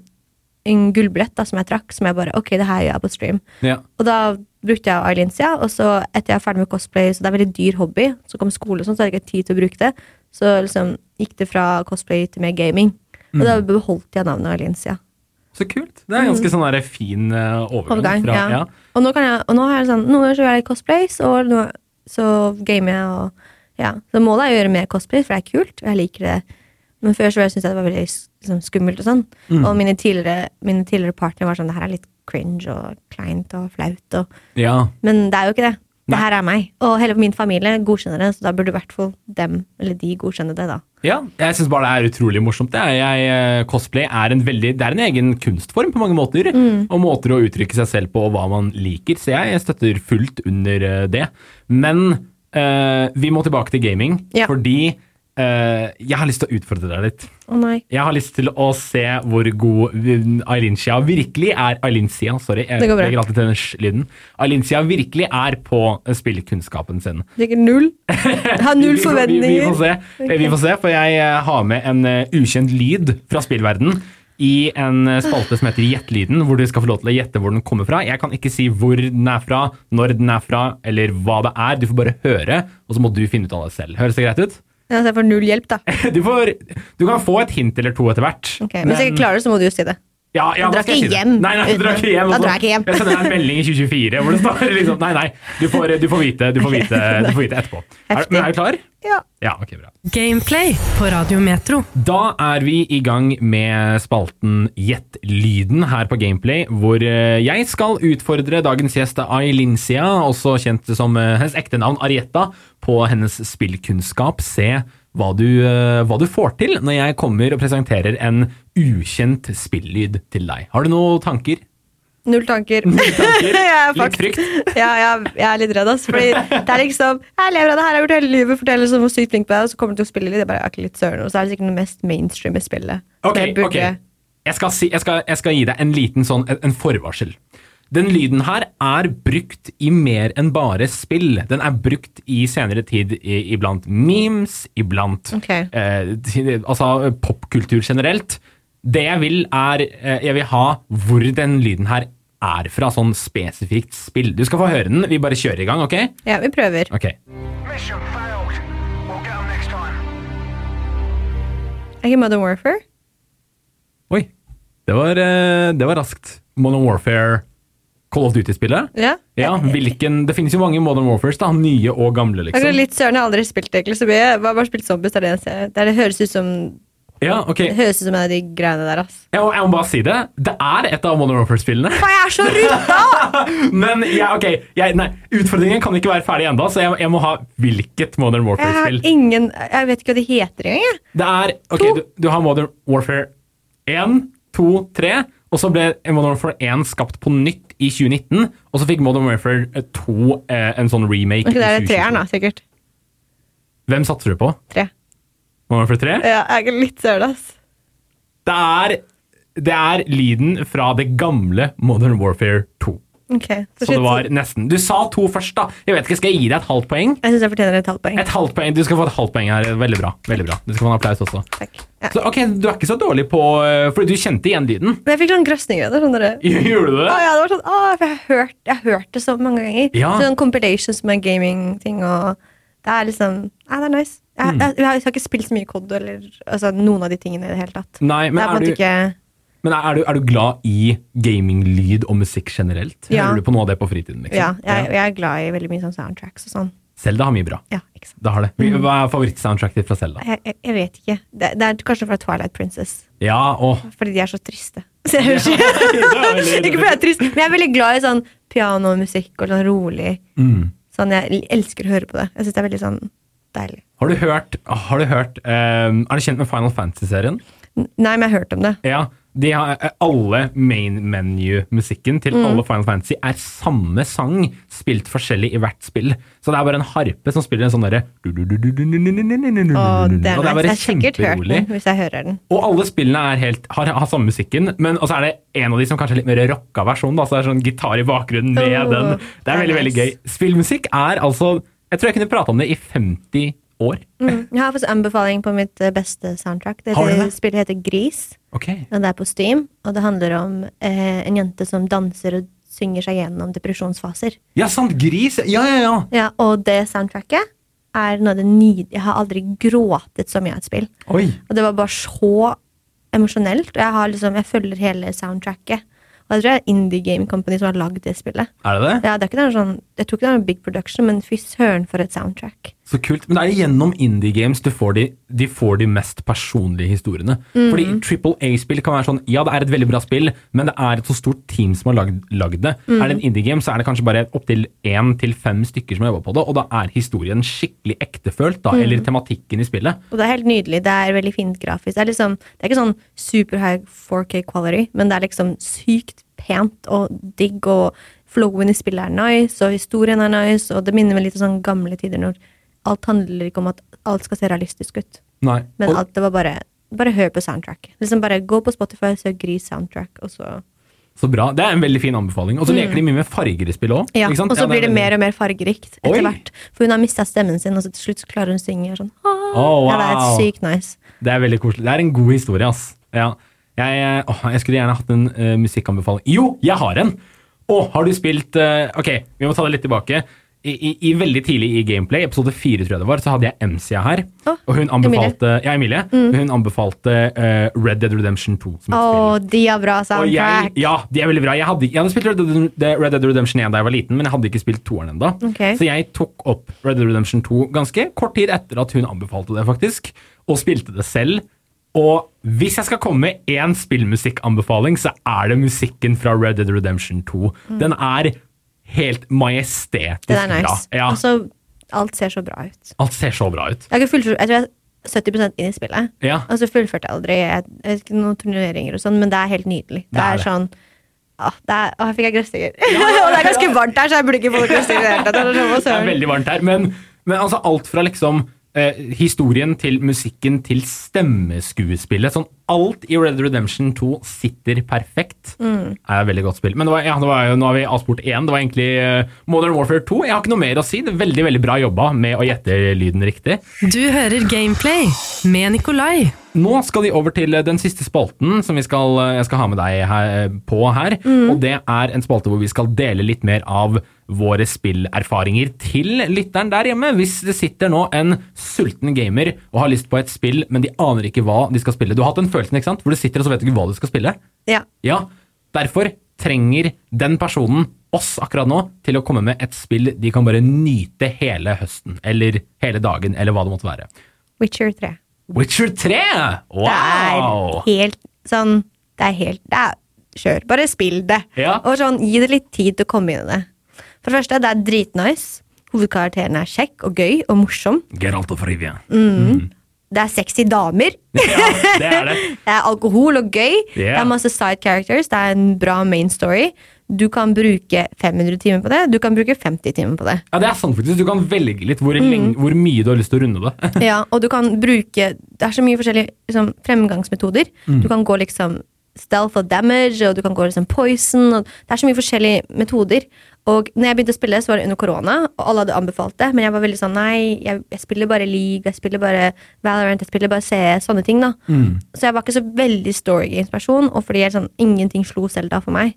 en gullbillett da, som jeg trakk, som jeg bare Ok, det her gjør jeg på stream. Ja. Og da brukte jeg Ailencia, og så etter jeg er ferdig med cosplay, så det er veldig dyr hobby, så kom skole og sånn, så hadde jeg ikke tid til å bruke det. Så liksom gikk det fra cosplay til mer gaming. Og da beholdt jeg navnet Ailencia. Så kult. Det er en ganske sånn der fin uh, overgang. Mm. Fra, ja. ja. Og nå, kan jeg, og nå har jeg sånn, noen ganger så gjør jeg cosplays, og nå, så gamer jeg, og ja. Så målet er å gjøre mer cosplay, for det er kult, og jeg liker det. Men før så syntes jeg det var veldig liksom, skummelt og sånn. Mm. Og mine tidligere, mine tidligere partnere var sånn, det her er litt cringe og kleint og flaut, og ja. Men det er jo ikke det. Det her er meg. Og hele min familie godkjenner det, så da burde i hvert fall dem, eller de, godkjenne det, da. Ja, jeg syns bare det er utrolig morsomt. Det er, jeg, eh, cosplay er en, veldig, det er en egen kunstform på mange måter. Mm. Og måter å uttrykke seg selv på og hva man liker. Så jeg støtter fullt under eh, det. Men eh, vi må tilbake til gaming, Ja. fordi eh, jeg har lyst til å utfordre deg litt. Å nei. Jeg har lyst til å se hvor god Ailincia virkelig er Ailincia, sorry, jeg Det går bra. alltid til den lyden. Ailincia virkelig er på eh, spillkunnskapen sin. Sikkert null. Jeg har null forventninger. vi Vi, vi, får se, vi får se, for jeg eh, har med en eh, ukjent lyd fra spillverden. i en eh, spalte som heter Gjettelyden, hvor du skal få lov til å gjette hvor den kommer fra. Jeg kan ikke si hvor den er fra, når den er fra, eller hva det er. Du får bare høre, og så må du finne ut av det selv. Høres det greit ut? Ja, så jeg får null hjelp, da. Du, får, du kan få et hint eller to etter hvert. Ok, men Hvis jeg ikke klarer det, så må du jo si det. Ja, ja, drar jeg ikke hjem Nei, nei, drar ikke hjem. Da drar jeg ikke hjem. Jeg sender deg en melding i 2024 hvor det står liksom Nei, nei, du får, du får vite, du får vite, du får vite etterpå. Er, men er du klar? Ja. Ja, ok, bra. Gameplay på Radio Metro. Da er vi i gang med spalten Gjett lyden her på Gameplay, hvor eh, jeg skal utfordre dagens gjest Ailincia, også kjent som eh, hennes ekte navn Arietta, på hennes spillkunnskap. Se hva du, eh, hva du får til når jeg kommer og presenterer en ukjent spillyd til deg. Har du noen tanker? Null tanker. Null tanker? jeg faktisk, Litt frykt? Ja, jeg, jeg er litt redd, ass. Fordi det er liksom Jeg lever av det her, jeg har gjort hele livet, forteller liksom hvor sykt flink på det, er, og så kommer du til å spille litt. Jeg bare er litt søren, og så er det sikkert det mest mainstreame spillet. Okay, Ok, jeg burde- ok. Jeg skal, si, jeg, skal, jeg skal gi deg en liten sånn, en, en forvarsel. Den lyden her er brukt i mer enn bare spill. Den er brukt i senere tid i, iblant memes, iblant okay. eh, altså popkultur generelt. Det jeg vil, er eh, Jeg vil ha hvor den lyden her er fra, sånn spesifikt spill. Du skal få høre den. Vi bare kjører i gang, OK? Ja, vi prøver. Ok. Mission failed. We'll get 'em next time. Er ikke Modern Warfare? Oi. Det var, eh, det var raskt. Modern Warfare Call of Duty-spillet? Ja. Ja, hvilken, Det finnes jo mange Modern Warfares, da, nye og gamle, liksom. Jeg litt søren, jeg har aldri spilt det egentlig så mye. Jeg har bare spilt zombies. Det, er det, jeg det, er, det høres ut som Ja, okay. Det høres ut som en av de greiene der, ass. Ja, jeg må bare si det. Det er et av Modern Warfare-spillene. Jeg er så rutta! Men ja, ok, jeg, nei, utfordringen kan ikke være ferdig ennå, så jeg, jeg må ha hvilket Modern Warfare-spill. Jeg har ingen Jeg vet ikke hva de heter engang. Det er Ok, du, du har Modern Warfare 1, 2, 3, og så ble Modern Warfare 1 skapt på nytt i 2019, og så fikk Modern Warfare 2 eh, en sånn remake Okay, det er treeren, da, sikkert. Hvem satser du på? Tre. Modern Warfare 3? Ja, jeg er litt søl, ass. Det er, det er lyden fra det gamle Modern Warfare 2. Ok, så det var nesten. Du sa to først, da. Jeg vet ikke, Skal jeg gi deg et halvt poeng? Jeg syns jeg fortjener et halvt poeng. Et halvt poeng. Du skal få et halvt poeng her. Veldig bra. veldig bra. Du skal få en applaus også. Takk. Ja. Så, ok, Du er ikke så dårlig på For Fordi du kjente igjen lyden. Men jeg fikk sånn grøsninger av det. Sånn Gjorde du det? Å ja, det var sånn, å, for jeg har hørt, jeg hørt det så mange ganger. Ja. Sånn compilations med gaming-ting, og det er liksom Ja, det er nice. Jeg, Mm. jeg, jeg, har ikke spilt så mye COD eller altså, noen av de tingene i det hele tatt. Nei, men det er er du, ikke men er du, er du glad i gaminglyd og musikk generelt? Ja. Hører du på noe av det på fritiden? liksom? Ja, jeg, jeg er glad i veldig mye sånn soundtracks og sånn. Zelda har mye bra. Ja, ikke sant. Det har det. Mm. Hva er favorittsoundtracket ditt fra Zelda? Jeg, jeg, jeg vet ikke. Det, det er kanskje fra Twilight Princess. Ja, åh. Fordi de er så triste. Så jeg hører er ikke, veldig- ikke fordi jeg er trist, men jeg er veldig glad i sånn pianomusikk og sånn rolig. Mm. Sånn, Jeg elsker å høre på det. Jeg syns det er veldig sånn deilig. Har du hørt, har du hørt um, Er du kjent med Final Fantasy-serien? Nei, men jeg har hørt om det. Ja, de har, eh, alle main menu-musikken til alle Final Fantasy er samme sang, spilt forskjellig i hvert spill. Så det er bare en harpe som spiller en sånn derre Og det er, er bare kjemperolig. Og alle spillene er helt, har, har samme musikken, men også er det en av de som kanskje er litt mer rocka versjon. Da, så det er sånn gitar i bakgrunnen med Oh, den. Det er er veldig, veldig gøy. Spillmusikk er altså Jeg tror jeg kunne prata om det i 50 år. Mm. Jeg har faktisk anbefaling på mitt eh, beste soundtrack. Det, det? spillet heter Gris. Ok. Og det er på Steam, og det handler om eh, en jente som danser og synger seg gjennom depresjonsfaser. Ja, sant! Gris! Ja, ja, ja! Ja, og det soundtracket er noe av det nydelige Jeg har aldri gråtet så mye av et spill. Oi! Og det var bare så emosjonelt. Og jeg, har liksom, jeg følger hele soundtracket. Og jeg tror det er Indie Game Company som har lagd det spillet. Er det det? Ja, det er ikke noe sånn, jeg tror ikke det er en big production, men fy søren for et soundtrack. Så kult. Men det er gjennom indie games du får de, de, får de mest personlige historiene. Mm. Fordi Triple A-spill kan være sånn Ja, det er et veldig bra spill, men det er et så stort team som har lagd, lagd det. Mm. Er det en indie game, så er det kanskje bare opptil én til fem stykker som har jobba på det, og da er historien skikkelig ektefølt, Mm. eller tematikken i spillet. Og det er helt nydelig. Det er veldig fint grafisk. Det er, liksom, det er ikke sånn super high 4K quality, men det er liksom sykt pent og digg, og flowen i spillet er nice, og historien er nice, og det minner meg litt om sånn gamle tider når alt handler ikke om at alt skal se realistisk ut, Nei. men alt det var bare bare hør på soundtrack. Liksom bare Gå på Spotify, søk Gris soundtrack, og så så bra. Det er en veldig fin anbefaling. Og så leker de mye med farger i spillet òg. Mm. Ja, og så blir det mer og mer fargerikt Oi. etter hvert. For hun har mista stemmen sin, og så til slutt klarer hun å synge sånn. oh, wow. Ja, det er sykt nice. Det er veldig koselig. Det er en god historie, ass. Ja. Jeg, å, jeg skulle gjerne hatt en uh, musikkanbefaling. Jo, jeg har en! Å, har du spilt eh, Ok, vi må ta det litt tilbake. I, i, i Veldig tidlig i Gameplay, episode fire, tror jeg det var, så hadde jeg Emsia her. Oh, og hun anbefalte Ja, Emilie. Hun anbefalte uh, Red Dead Redemption 2 som oh, de er bra Og jeg, soundtrack. ja, de er veldig bra. Jeg hadde, jeg hadde spilt Red Dead, Red Dead Redemption 1 da jeg var liten, men jeg hadde ikke spilt toeren ennå. Okay. Så jeg tok opp Red Dead Redemption 2 ganske kort tid etter at hun anbefalte det, faktisk, og spilte det selv. Og hvis jeg skal komme med én spillmusikkanbefaling, så er det musikken fra Red Dead Redemption 2. Den er helt majestetisk Det Den er bra. nice. Ja, Altså, alt ser så bra ut. alt ser så bra ut. Jeg, ikke jeg tror jeg er 70% inn i spillet. Ja. Og så fullførte jeg aldri jeg, jeg noen turneringer og sånn, men det er helt nydelig. Det, Det er er, det. sånn ah, her er, Å, jeg fikk jeg grøsninger. og det er ganske varmt her, så jeg burde ikke få grøsninger det. Det er sånn, veldig varmt her. Men, men altså alt fra liksom eh, historien til musikken til stemmeskuespillet. Sånn alt i Red Dead Redemption 2 sitter perfekt. Mm. er et veldig godt spill. Men det var, ja, det var, nå har vi avspurt én. Det var egentlig eh, Modern Warfare 2. Jeg har ikke noe mer å si. Det er Veldig veldig bra jobba med å gjette lyden riktig. Du hører Gameplay med Nikolai. Nå skal vi over til den siste spalten som vi skal, jeg skal ha med deg her, på her. Mm. Og det er en spalte hvor vi skal dele litt mer av våre spillerfaringer til lytteren der hjemme. Hvis det sitter nå en sulten gamer og har lyst på et spill, men de aner ikke hva de skal spille. Du har hatt den følelsen ikke sant? hvor du sitter og så vet du ikke hva du skal spille. Ja. Ja, Derfor trenger den personen oss akkurat nå til å komme med et spill de kan bare nyte hele høsten, eller hele dagen, eller hva det måtte være. Witcher 3. Witcher 3! Wow! Det er helt sånn Det er helt det er, Kjør. Bare spill det. Ja. Og sånn, gi det litt tid til å komme inn i det. For det første, det er dritnice. Hovedkarakteren er kjekk og gøy og morsom. Geralt of Rivia. Det er sexy damer. Ja, det er det. Det er alkohol og gøy. Det er masse side characters. Det er en bra main story. Du kan bruke 500 timer på det. Du kan bruke 50 timer på det. Ja, det er sant faktisk. Du kan velge litt hvor, lenge, hvor mye du har lyst til å runde det. Ja, og du kan bruke Det er så mye forskjellige liksom, fremgangsmetoder. Du kan gå liksom stealth og damage, og du kan gå liksom poison. Og det er så mye forskjellige metoder. Og når jeg begynte å spille, så var det under korona, og alle hadde anbefalt det. Men jeg var veldig sånn nei, jeg, jeg spiller bare League, jeg spiller bare Valorant, jeg spiller bare CS, sånne ting. da. Så jeg var ikke så veldig story games-person, og fordi jeg, sånn, ingenting slo Selda for meg.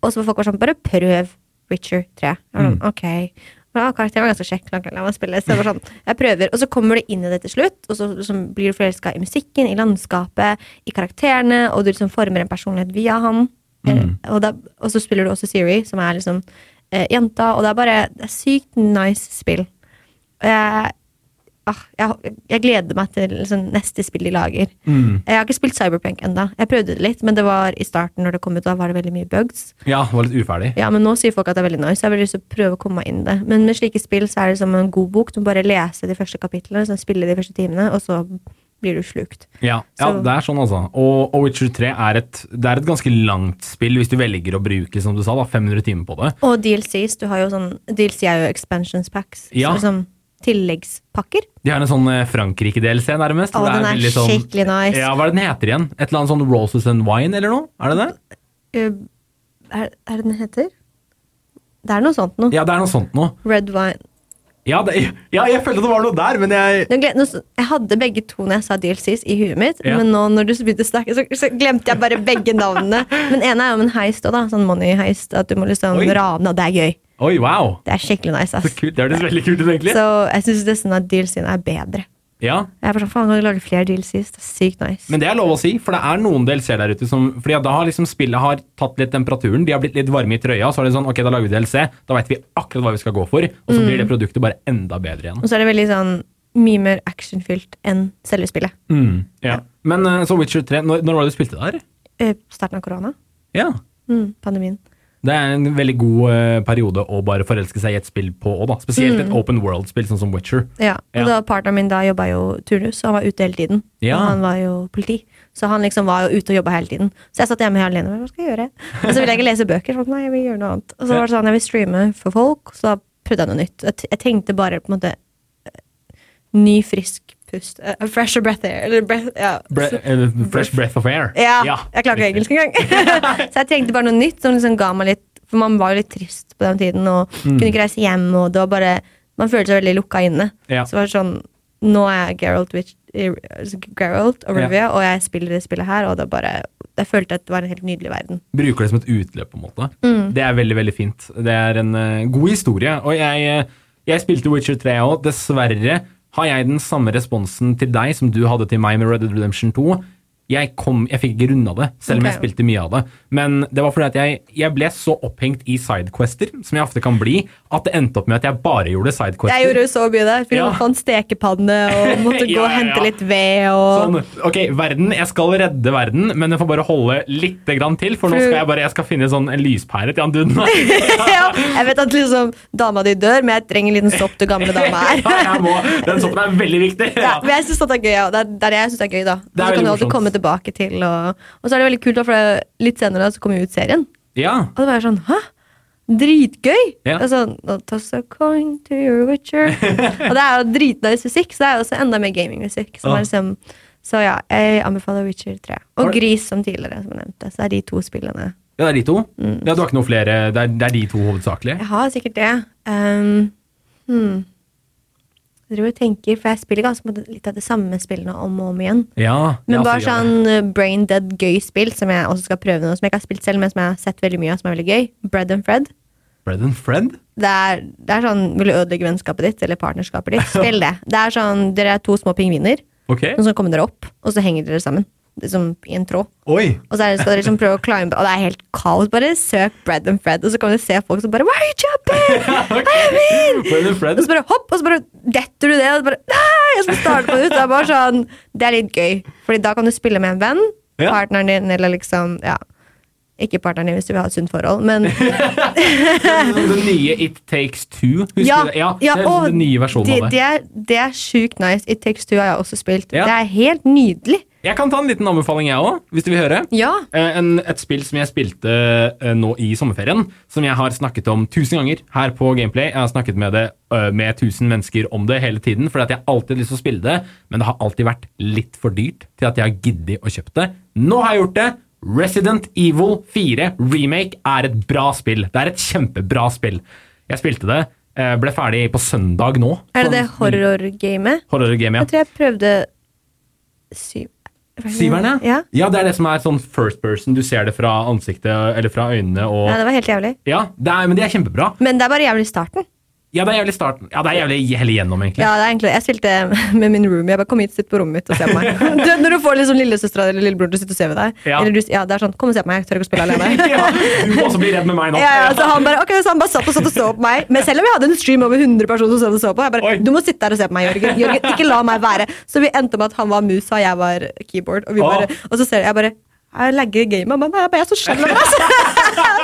Og så var folk var sånn, bare prøv Witcher 3. Jeg var sånn, ok. Ja, karakteren var ganske kjekk. La, meg spille. Så jeg, var sånn, jeg prøver, og så kommer du inn i det til slutt, og så, så blir du forelska i musikken, i landskapet, i karakterene, og du liksom former en personlighet via han. Eh, Og, da, og så spiller du også Siri, som er liksom eh, jenta, og det er bare det er sykt nice spill. Og jeg, ah, jeg, jeg gleder meg til liksom, neste spill de lager. Jeg har ikke spilt Cyberpunk enda. Jeg prøvde det litt, men det var i starten når det kom ut, da var det veldig mye bugs. Ja, det var litt uferdig. Ja, men nå sier folk at det er veldig nice. Jeg vil lyst til å prøve å komme meg inn i det. Men med slike spill så er det som en god bok. Du må bare lese de første kapitlene, så spille de første timene, og så blir du slukt. Ja, ja det er sånn altså. Og, og Witcher 3 er et, er et ganske langt spill hvis du velger å bruke som du sa, da, 500 timer på det. Og DLCs. Du har jo sånn DLC er jo expansions packs. Ja. Så liksom tilleggspakker. De har en sånn eh, Frankrike-DLC nærmest. Å, den er er sånn- skikkelig nice. Ja, Hva er det den heter igjen? Et eller annet sånn Roses and Wine eller noe? Er det det? Uh, er, er det den heter? Det er noe sånt noe. Ja, det er noe sånt noe. Red wine. Ja, det, ja, jeg følte det var noe der, men jeg jeg hadde begge to når jeg sa DLCs i huet mitt, Ja. men nå når du begynte å snakke, så, så glemte jeg bare begge navnene. Men ene er jo en heist òg, da. Sånn money heist. At du må liksom Oi. rane, og det er gøy. Oi, wow! Det er skikkelig nice, Så kult. Det hørtes veldig kult ut, egentlig. Så jeg syns nesten at DLC-ene er bedre. Ja, Jeg er bare sånn, faen, kan du lage flere DLCs? Det er sykt nice. Men det er lov å si, for det er noen DLC der ute som Fordi at da har liksom spillet har tatt litt temperaturen, de har blitt litt varme i trøya, så er det sånn ok, da lager vi DLC, da vet vi akkurat hva vi skal gå for, og så blir det produktet bare enda bedre igjen. Og så er det veldig sånn mye mer actionfylt enn selve spillet. Mm, ja. Men eh, så Witcher 3, når, når var det du spilte der? Eh, Starten av korona. Ja. Mm, pandemien. Det er en veldig god eh, periode å bare forelske seg i et spill på òg, da. Spesielt et open world-spill sånn som Witcher. Ja, og Ja. da partneren min da jobba jo turnus, og han var ute hele tiden. Ja. Og han var jo politi, så han liksom var jo ute og jobba hele tiden. Så jeg satt hjemme helt alene. Hva skal jeg gjøre? Og så ville jeg ikke lese bøker. Sånn, nei, jeg vil gjøre noe annet. Og så var det sånn, jeg vil streame for folk, så da prøvde jeg noe nytt. Jeg, tenkte bare på en måte eh, ny, frisk pust. uh, A fresher breath air. Eller breath, ja. Bre eh, fresh breath of air. ja, jeg klarer ikke engelsk engang. så jeg trengte bare noe nytt som liksom ga meg litt For man var jo litt trist på den tiden og Mm. kunne ikke reise hjem. Og det var bare Man følte seg veldig lukka inne. Ja. Så var sånn Nå er jeg Geralt, Witch, eh, Geralt og Ja. Rivia, og jeg spiller det spillet her, og det bare jeg følte at det var en helt nydelig verden. Bruker det som et utløp, på en måte. Det er veldig, veldig fint. Det er en uh, god historie. Og jeg, eh, jeg spilte Witcher 3 òg. Dessverre har jeg den samme responsen til deg som du hadde til meg med Red Dead Redemption 2. Jeg, kom, jeg fikk ikke runda det, selv om jeg spilte mye av det. Men det var fordi at jeg, jeg ble så opphengt i sidequester, som jeg ofte kan bli, at det endte opp med at jeg bare gjorde sidequester. Jeg gjorde jo så mye der. Fikk Ja. fant stekepanne og måtte gå og ja, hente ja. litt ved. Og... Sånn, ok, verden, jeg skal redde verden, men jeg får bare holde litt grann til, for nå skal jeg bare jeg skal finne sånn en lyspære til han duden. ja, jeg vet at liksom dama di dør, men jeg trenger en liten sopp til gamle dama er. Ja, jeg må, den soppen er veldig viktig. Ja, men jeg synes det er gøy, ja. Det er, det det jeg syns er gøy, da. Det er veldig morsomt. Tilbake til, og, og så er det veldig kult, for litt senere så kommer jo ut serien. Ja. Og det var sånn Hæ? Dritgøy! Ja. Det er sånn Toss a coin to your witcher. og det er jo dritnice musikk, så det er jo også enda mer gamingmusikk. som er Liksom, så ja, jeg anbefaler Witcher 3. Og Gris, som tidligere, som jeg nevnte. Så det er de to spillene. ja, det er de to. Mm. Ja, Du har ikke noen flere, det er, det er de to hovedsakelig? Jeg har sikkert det. Um, hmm. Jeg driver og tenker, for jeg spiller ganske litt av det samme spillene om og om igjen. Ja. Men bare ja, sånn uh, brain dead gøy spill som jeg også skal prøve nå, som jeg ikke har spilt selv, men som jeg har sett veldig mye av, som er veldig gøy. Bread and Fred. Bread and Fred? Det er, det er sånn Vil du ødelegge vennskapet ditt eller partnerskapet ditt? Spill det. Det er sånn, Dere er to små pingviner, Okay. og så kommer dere opp, og så henger dere sammen. Liksom i en tråd. Oi! Og så det, skal dere liksom prøve å climbe, og det er helt kaos. Bare søk Bread and Fred, og så kan du se folk som bare Why are you jumping? Bread and Fred. Og så bare hopp, og så bare detter du det, og så bare Nei! Og så starter på ut. Det er bare sånn Det er litt gøy, Fordi da kan du spille med en venn, Ja. partneren din, eller liksom Ja. Ikke partneren din hvis du vil ha et sunt forhold, men Det nye It Takes Two. Husker ja, du det? Ja, ja, det er den nye versjonen det, av det. det, er, det er sjukt nice. It Takes Two har jeg også spilt. Ja. Det er helt nydelig. Jeg kan ta en liten anbefaling, jeg òg, hvis du vil høre. Ja. Eh, En, et spill som jeg spilte eh, nå i sommerferien, som jeg har snakket om tusen ganger her på Gameplay. Jeg har snakket med det eh, med tusen mennesker om det hele tiden, fordi at jeg alltid har lyst til å spille det, men det har alltid vært litt for dyrt til at jeg har giddet å kjøpe det. Nå har jeg gjort det! Resident Evil 4 Remake er et bra spill. Det er et kjempebra spill. Jeg spilte det, eh, ble ferdig på søndag nå. Er det det Sånn- horrorgamet? Horror-game, ja. Jeg tror jeg prøvde syv Syveren, ja. ja. det er det som er sånn first person. Du ser det fra ansiktet eller fra øynene. Og, Ja, det var helt jævlig. ja, det er, men det er kjempebra. Men det er bare jævlig i starten. Ja, det er jævlig starten. Ja, det er jævlig hele gjennom, egentlig. Ja, det er egentlig, Jeg spilte med min roomie. Jeg bare Kom hit, sitt på rommet mitt og se på meg. Du, når du får liksom lillesøstera eller lillebror til å sitte og se ved deg. Ja. Eller du, ja, det er sånn, Kom og se på meg, jeg tør ikke å spille alene. Ja, du må også bli redd med meg nå. Ja, ja, så han bare, ok, så han bare satt og satt og så på meg. Men selv om jeg hadde en stream over 100 personer som satt og så på, jeg bare, Oi. du må sitte der og se på meg, Jørgen. Jørgen, Ikke la meg være. Så vi endte med at han var musa, og jeg var keyboard. Og, vi bare, og så ser jeg bare jeg legger gamet, men jeg bare, er så skjønn det.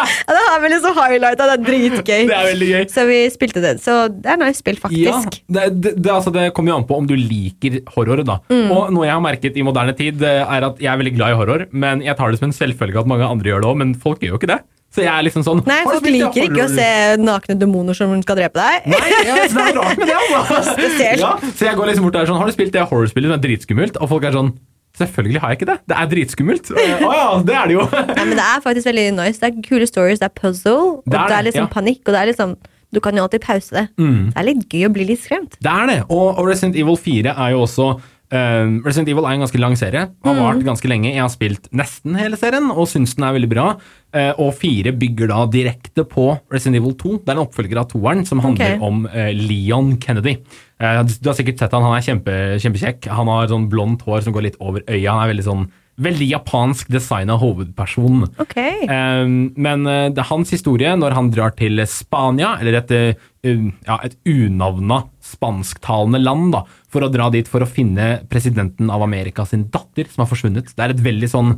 Ja, det har vi liksom highlighta, det er dritgøy. Det er veldig gøy. Så vi spilte det. Så det er nice spill, Ja, faktisk. det, det, det, altså, det kommer jo an på om du liker horror. da. Mm. Og Noe jeg har merket i moderne tid, eh, er at jeg er veldig glad i horror. Men jeg tar det som en selvfølge at mange andre gjør det òg, men folk gjør jo ikke det. Så jeg er liksom sånn Nei, folk liker ikke å se nakne demoner som skal drepe deg. Nei, ja, det er rart med det, altså. Ja, så jeg går liksom bort der sånn, har du spilt det horrorspillet som er dritskummelt? Og folk er sånn, selvfølgelig har jeg ikke det. Det er dritskummelt. Eh, oh ja, det er det jo. Nei, men det er faktisk veldig nice. Det er kule stories, det er puzzle, og Det det er er, det, liksom ja. Mm. panikk. Og det er liksom Du kan jo alltid pause det. Det er litt gøy å bli litt skremt. Det er det. Og, og Resident Evil 4 er jo også eh, Resident Evil er en ganske lang serie. Har Mm. vart ganske lenge. Jeg har spilt nesten hele serien og syns den er veldig bra. Uh, og 4 bygger da direkte på Resident Evil 2. Det er en oppfølger av toeren som handler okay. om uh, Leon Kennedy. Eh, du har sikkert sett han, han er kjempe, kjempekjekk. Han har sånn blondt hår som går litt over øya. Han er veldig sånn Veldig japansk designa hovedperson. Okay. Um, men uh, det er hans historie når han drar til Spania, eller et, uh, um, ja, et unavna spansktalende land, da, for å dra dit for å finne presidenten av Amerika sin datter, som har forsvunnet. Det er et veldig sånn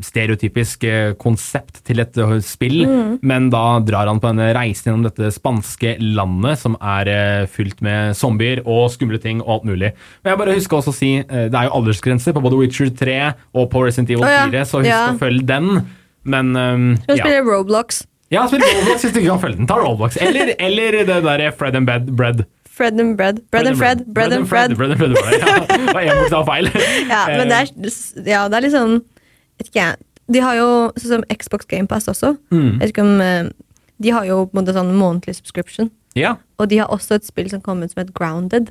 stereotypisk uh, konsept til et spill, spill, men da drar han på en reise gjennom dette spanske landet, som er fylt med zombier og skumle ting og alt mulig. Men jeg bare husker også å si, det er jo aldersgrense på både Witcher 3 og på Resident Evil Å ja, 4, så husk ja. å følge den. Men um, ja. spille Roblox? Ja, spille Roblox hvis du ikke kan følge den. Ta Roblox. Eller, eller det derre Fred and Bed, Bread. Fred and Bread. Bread and Fred. Bread and Fred. Bread and Fred. var det. Ja, det var én bokstav feil. Ja, men det er, ja, det er litt sånn Vet ikke jeg. De har jo sånn som Xbox GamePass også. Mm. Jeg vet ikke om eh, De har jo på en måte sånn månedlig subscription. Ja. Og de har også et spill som kom ut som het Grounded.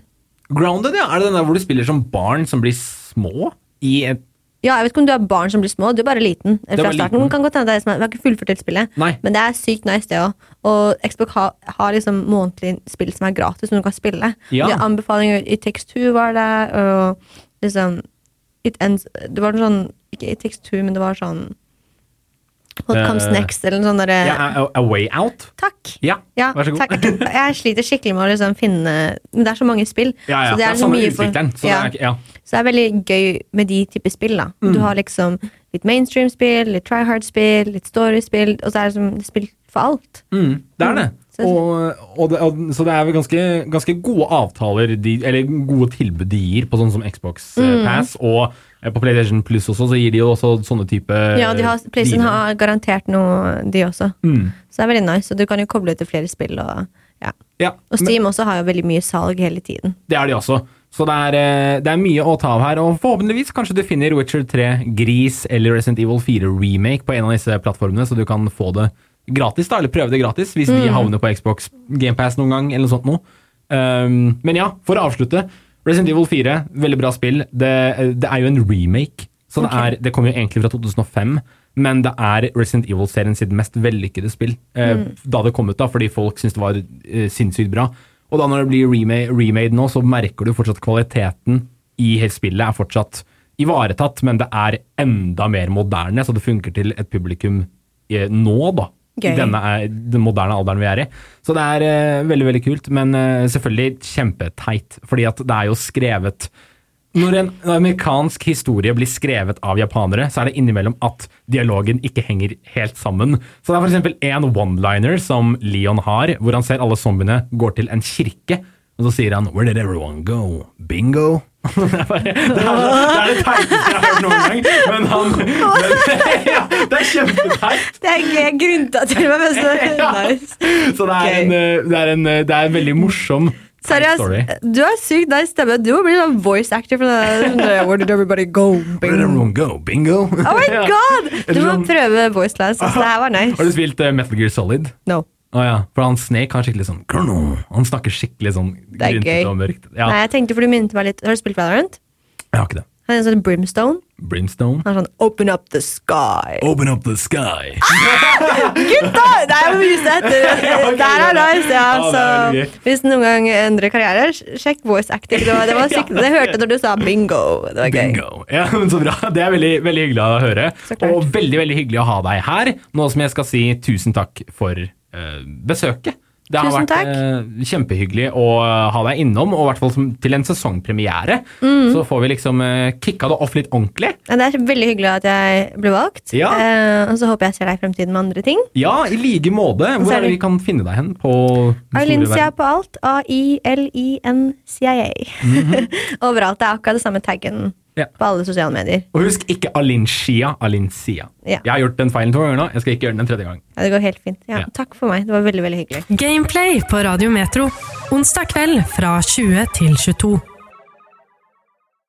Grounded, ja. Er det den der hvor du spiller som barn som blir små i et Ja, jeg vet ikke om du har barn som blir små, du er bare liten. er Fra starten. liten. Kan godt hende det er som er- Vi har ikke fullført helt spillet, Nei. men det er sykt nice, det òg. Og Xbox har, har liksom månedlig spill som er gratis, som du kan spille. Ja. De anbefalinger i Takes Two var det, og liksom It Ends Det var noe sånn Ikke It Takes Two, men det var sånn What Comes uh, Next, eller noe sånt Der, yeah, A, A Way Out. Takk! Ja, Ja, vær så god. takk. Jeg sliter skikkelig med å liksom finne Men det er så mange spill. Ja, ja. Så Det er, det er så mye for- Så ja. det er, ja. Så det er veldig gøy med de typer spill. da Mm. Du har liksom litt mainstream-spill, litt try hard-spill, litt story-spill, og så er det som er spill for alt. Mm, det er det. Så- Og, og det, og, så det er vel ganske, ganske gode avtaler, de, eller gode tilbud de gir på sånn som Xbox mm. Pass. Og eh, på PlayStation Plus også, så gir de jo også sånne type Ja, de har, PlayStation dealer. har garantert noe, de også. Mm. Så det er veldig nice. Og du kan jo koble ut til flere spill. Og, ja. Ja, og Steam også har jo veldig mye salg hele tiden. Det er de også. Så det er, eh, det er mye å ta av her. Og forhåpentligvis kanskje du finner Witcher 3 Gris eller Resident Evil 4 Remake på en av disse plattformene, så du kan få det gratis, da, eller prøve det gratis, hvis de havner på Xbox GamePass noen gang, eller noe sånt noe. Um, men ja, for å avslutte. Resident Evil 4, veldig bra spill. Det, det er jo en remake, så det, Ok. er, det kommer jo egentlig fra 2005. Men det er Resident Evil-serien sitt mest vellykkede spill. mm. Da det kom ut, da, fordi folk syntes det var eh, sinnssykt bra. Og da når det blir remade, remade nå, så merker du fortsatt kvaliteten i hele spillet er fortsatt ivaretatt, men det er enda mer moderne, så det funker til et publikum eh, nå, da. I denne den moderne alderen vi er i. Så det er eh, veldig, veldig kult, men eh, selvfølgelig kjempeteit. Fordi at det er jo skrevet Når en amerikansk historie blir skrevet av japanere, så er det innimellom at dialogen ikke henger helt sammen. Så det er f.eks. en one-liner som Leon har, hvor han ser alle zombiene går til en kirke. Og så sier han 'Where did everyone go? Bingo?' Det, er det, er, det er det teiteste jeg har hørt noen gang. Men han men, ja, Det er kjempeteit. Det er grunta til meg, men så nice. Så det er, en, eh, det, er en, eh, det er en veldig morsom Seriøst, du har sykt nice stemme. Du må bli sånn voice actor Where did everybody go? Where did everyone go? Bingo? Oh my god! Du må sånn- prøve voice lines. Altså, det her var Har du spilt eh, Metal Gear Solid? No. Å ja, for han Snake har skikkelig sånn. Han snakker skikkelig sånn er gøy. og mørkt. Ja, Nei, jeg tenkte for du minnet meg litt Har du spilt Valorant? jeg har ikke det. Han er en sånn Brimstone. Brimstone. Han er sånn Open up the sky. Open up the sky. Gutta! Det er jo mye sett. Der Det er nice, ja. Det Så hvis noen gang endrer karriere, sjekk voice acting. Det var, det var sykt. Det hørte når du sa bingo. Det var gøy. Bingo. Ja, men Så bra. Det er veldig, veldig hyggelig å høre. Og veldig veldig hyggelig å ha deg her. Nå som jeg skal si tusen takk for besøket. Det har Tusen vært eh, kjempehyggelig å eh, ha deg innom, og i hvert fall som, til en sesongpremiere. Mm. Så får vi liksom eh, kicka det off litt ordentlig. Ja, Det er veldig hyggelig at jeg ble valgt. Ja. Eh, og så håper jeg ser deg i fremtiden med andre ting. Ja, i like måte. Hvor er det vi kan finne deg hen? På Ailincia på alt. A-I-L-I-N-C-I-A. Overalt. Det er akkurat det samme taggen Ja. på alle sosiale medier. Og husk ikke Alincia, Alincia. Ja. Jeg har gjort den feilen to ganger nå, jeg skal ikke gjøre den en tredje gang. Ja, det går helt fint. Ja, Ja. Takk for meg. Det var veldig, veldig hyggelig. Gameplay på Radio Metro. Onsdag kveld fra 20 til 22.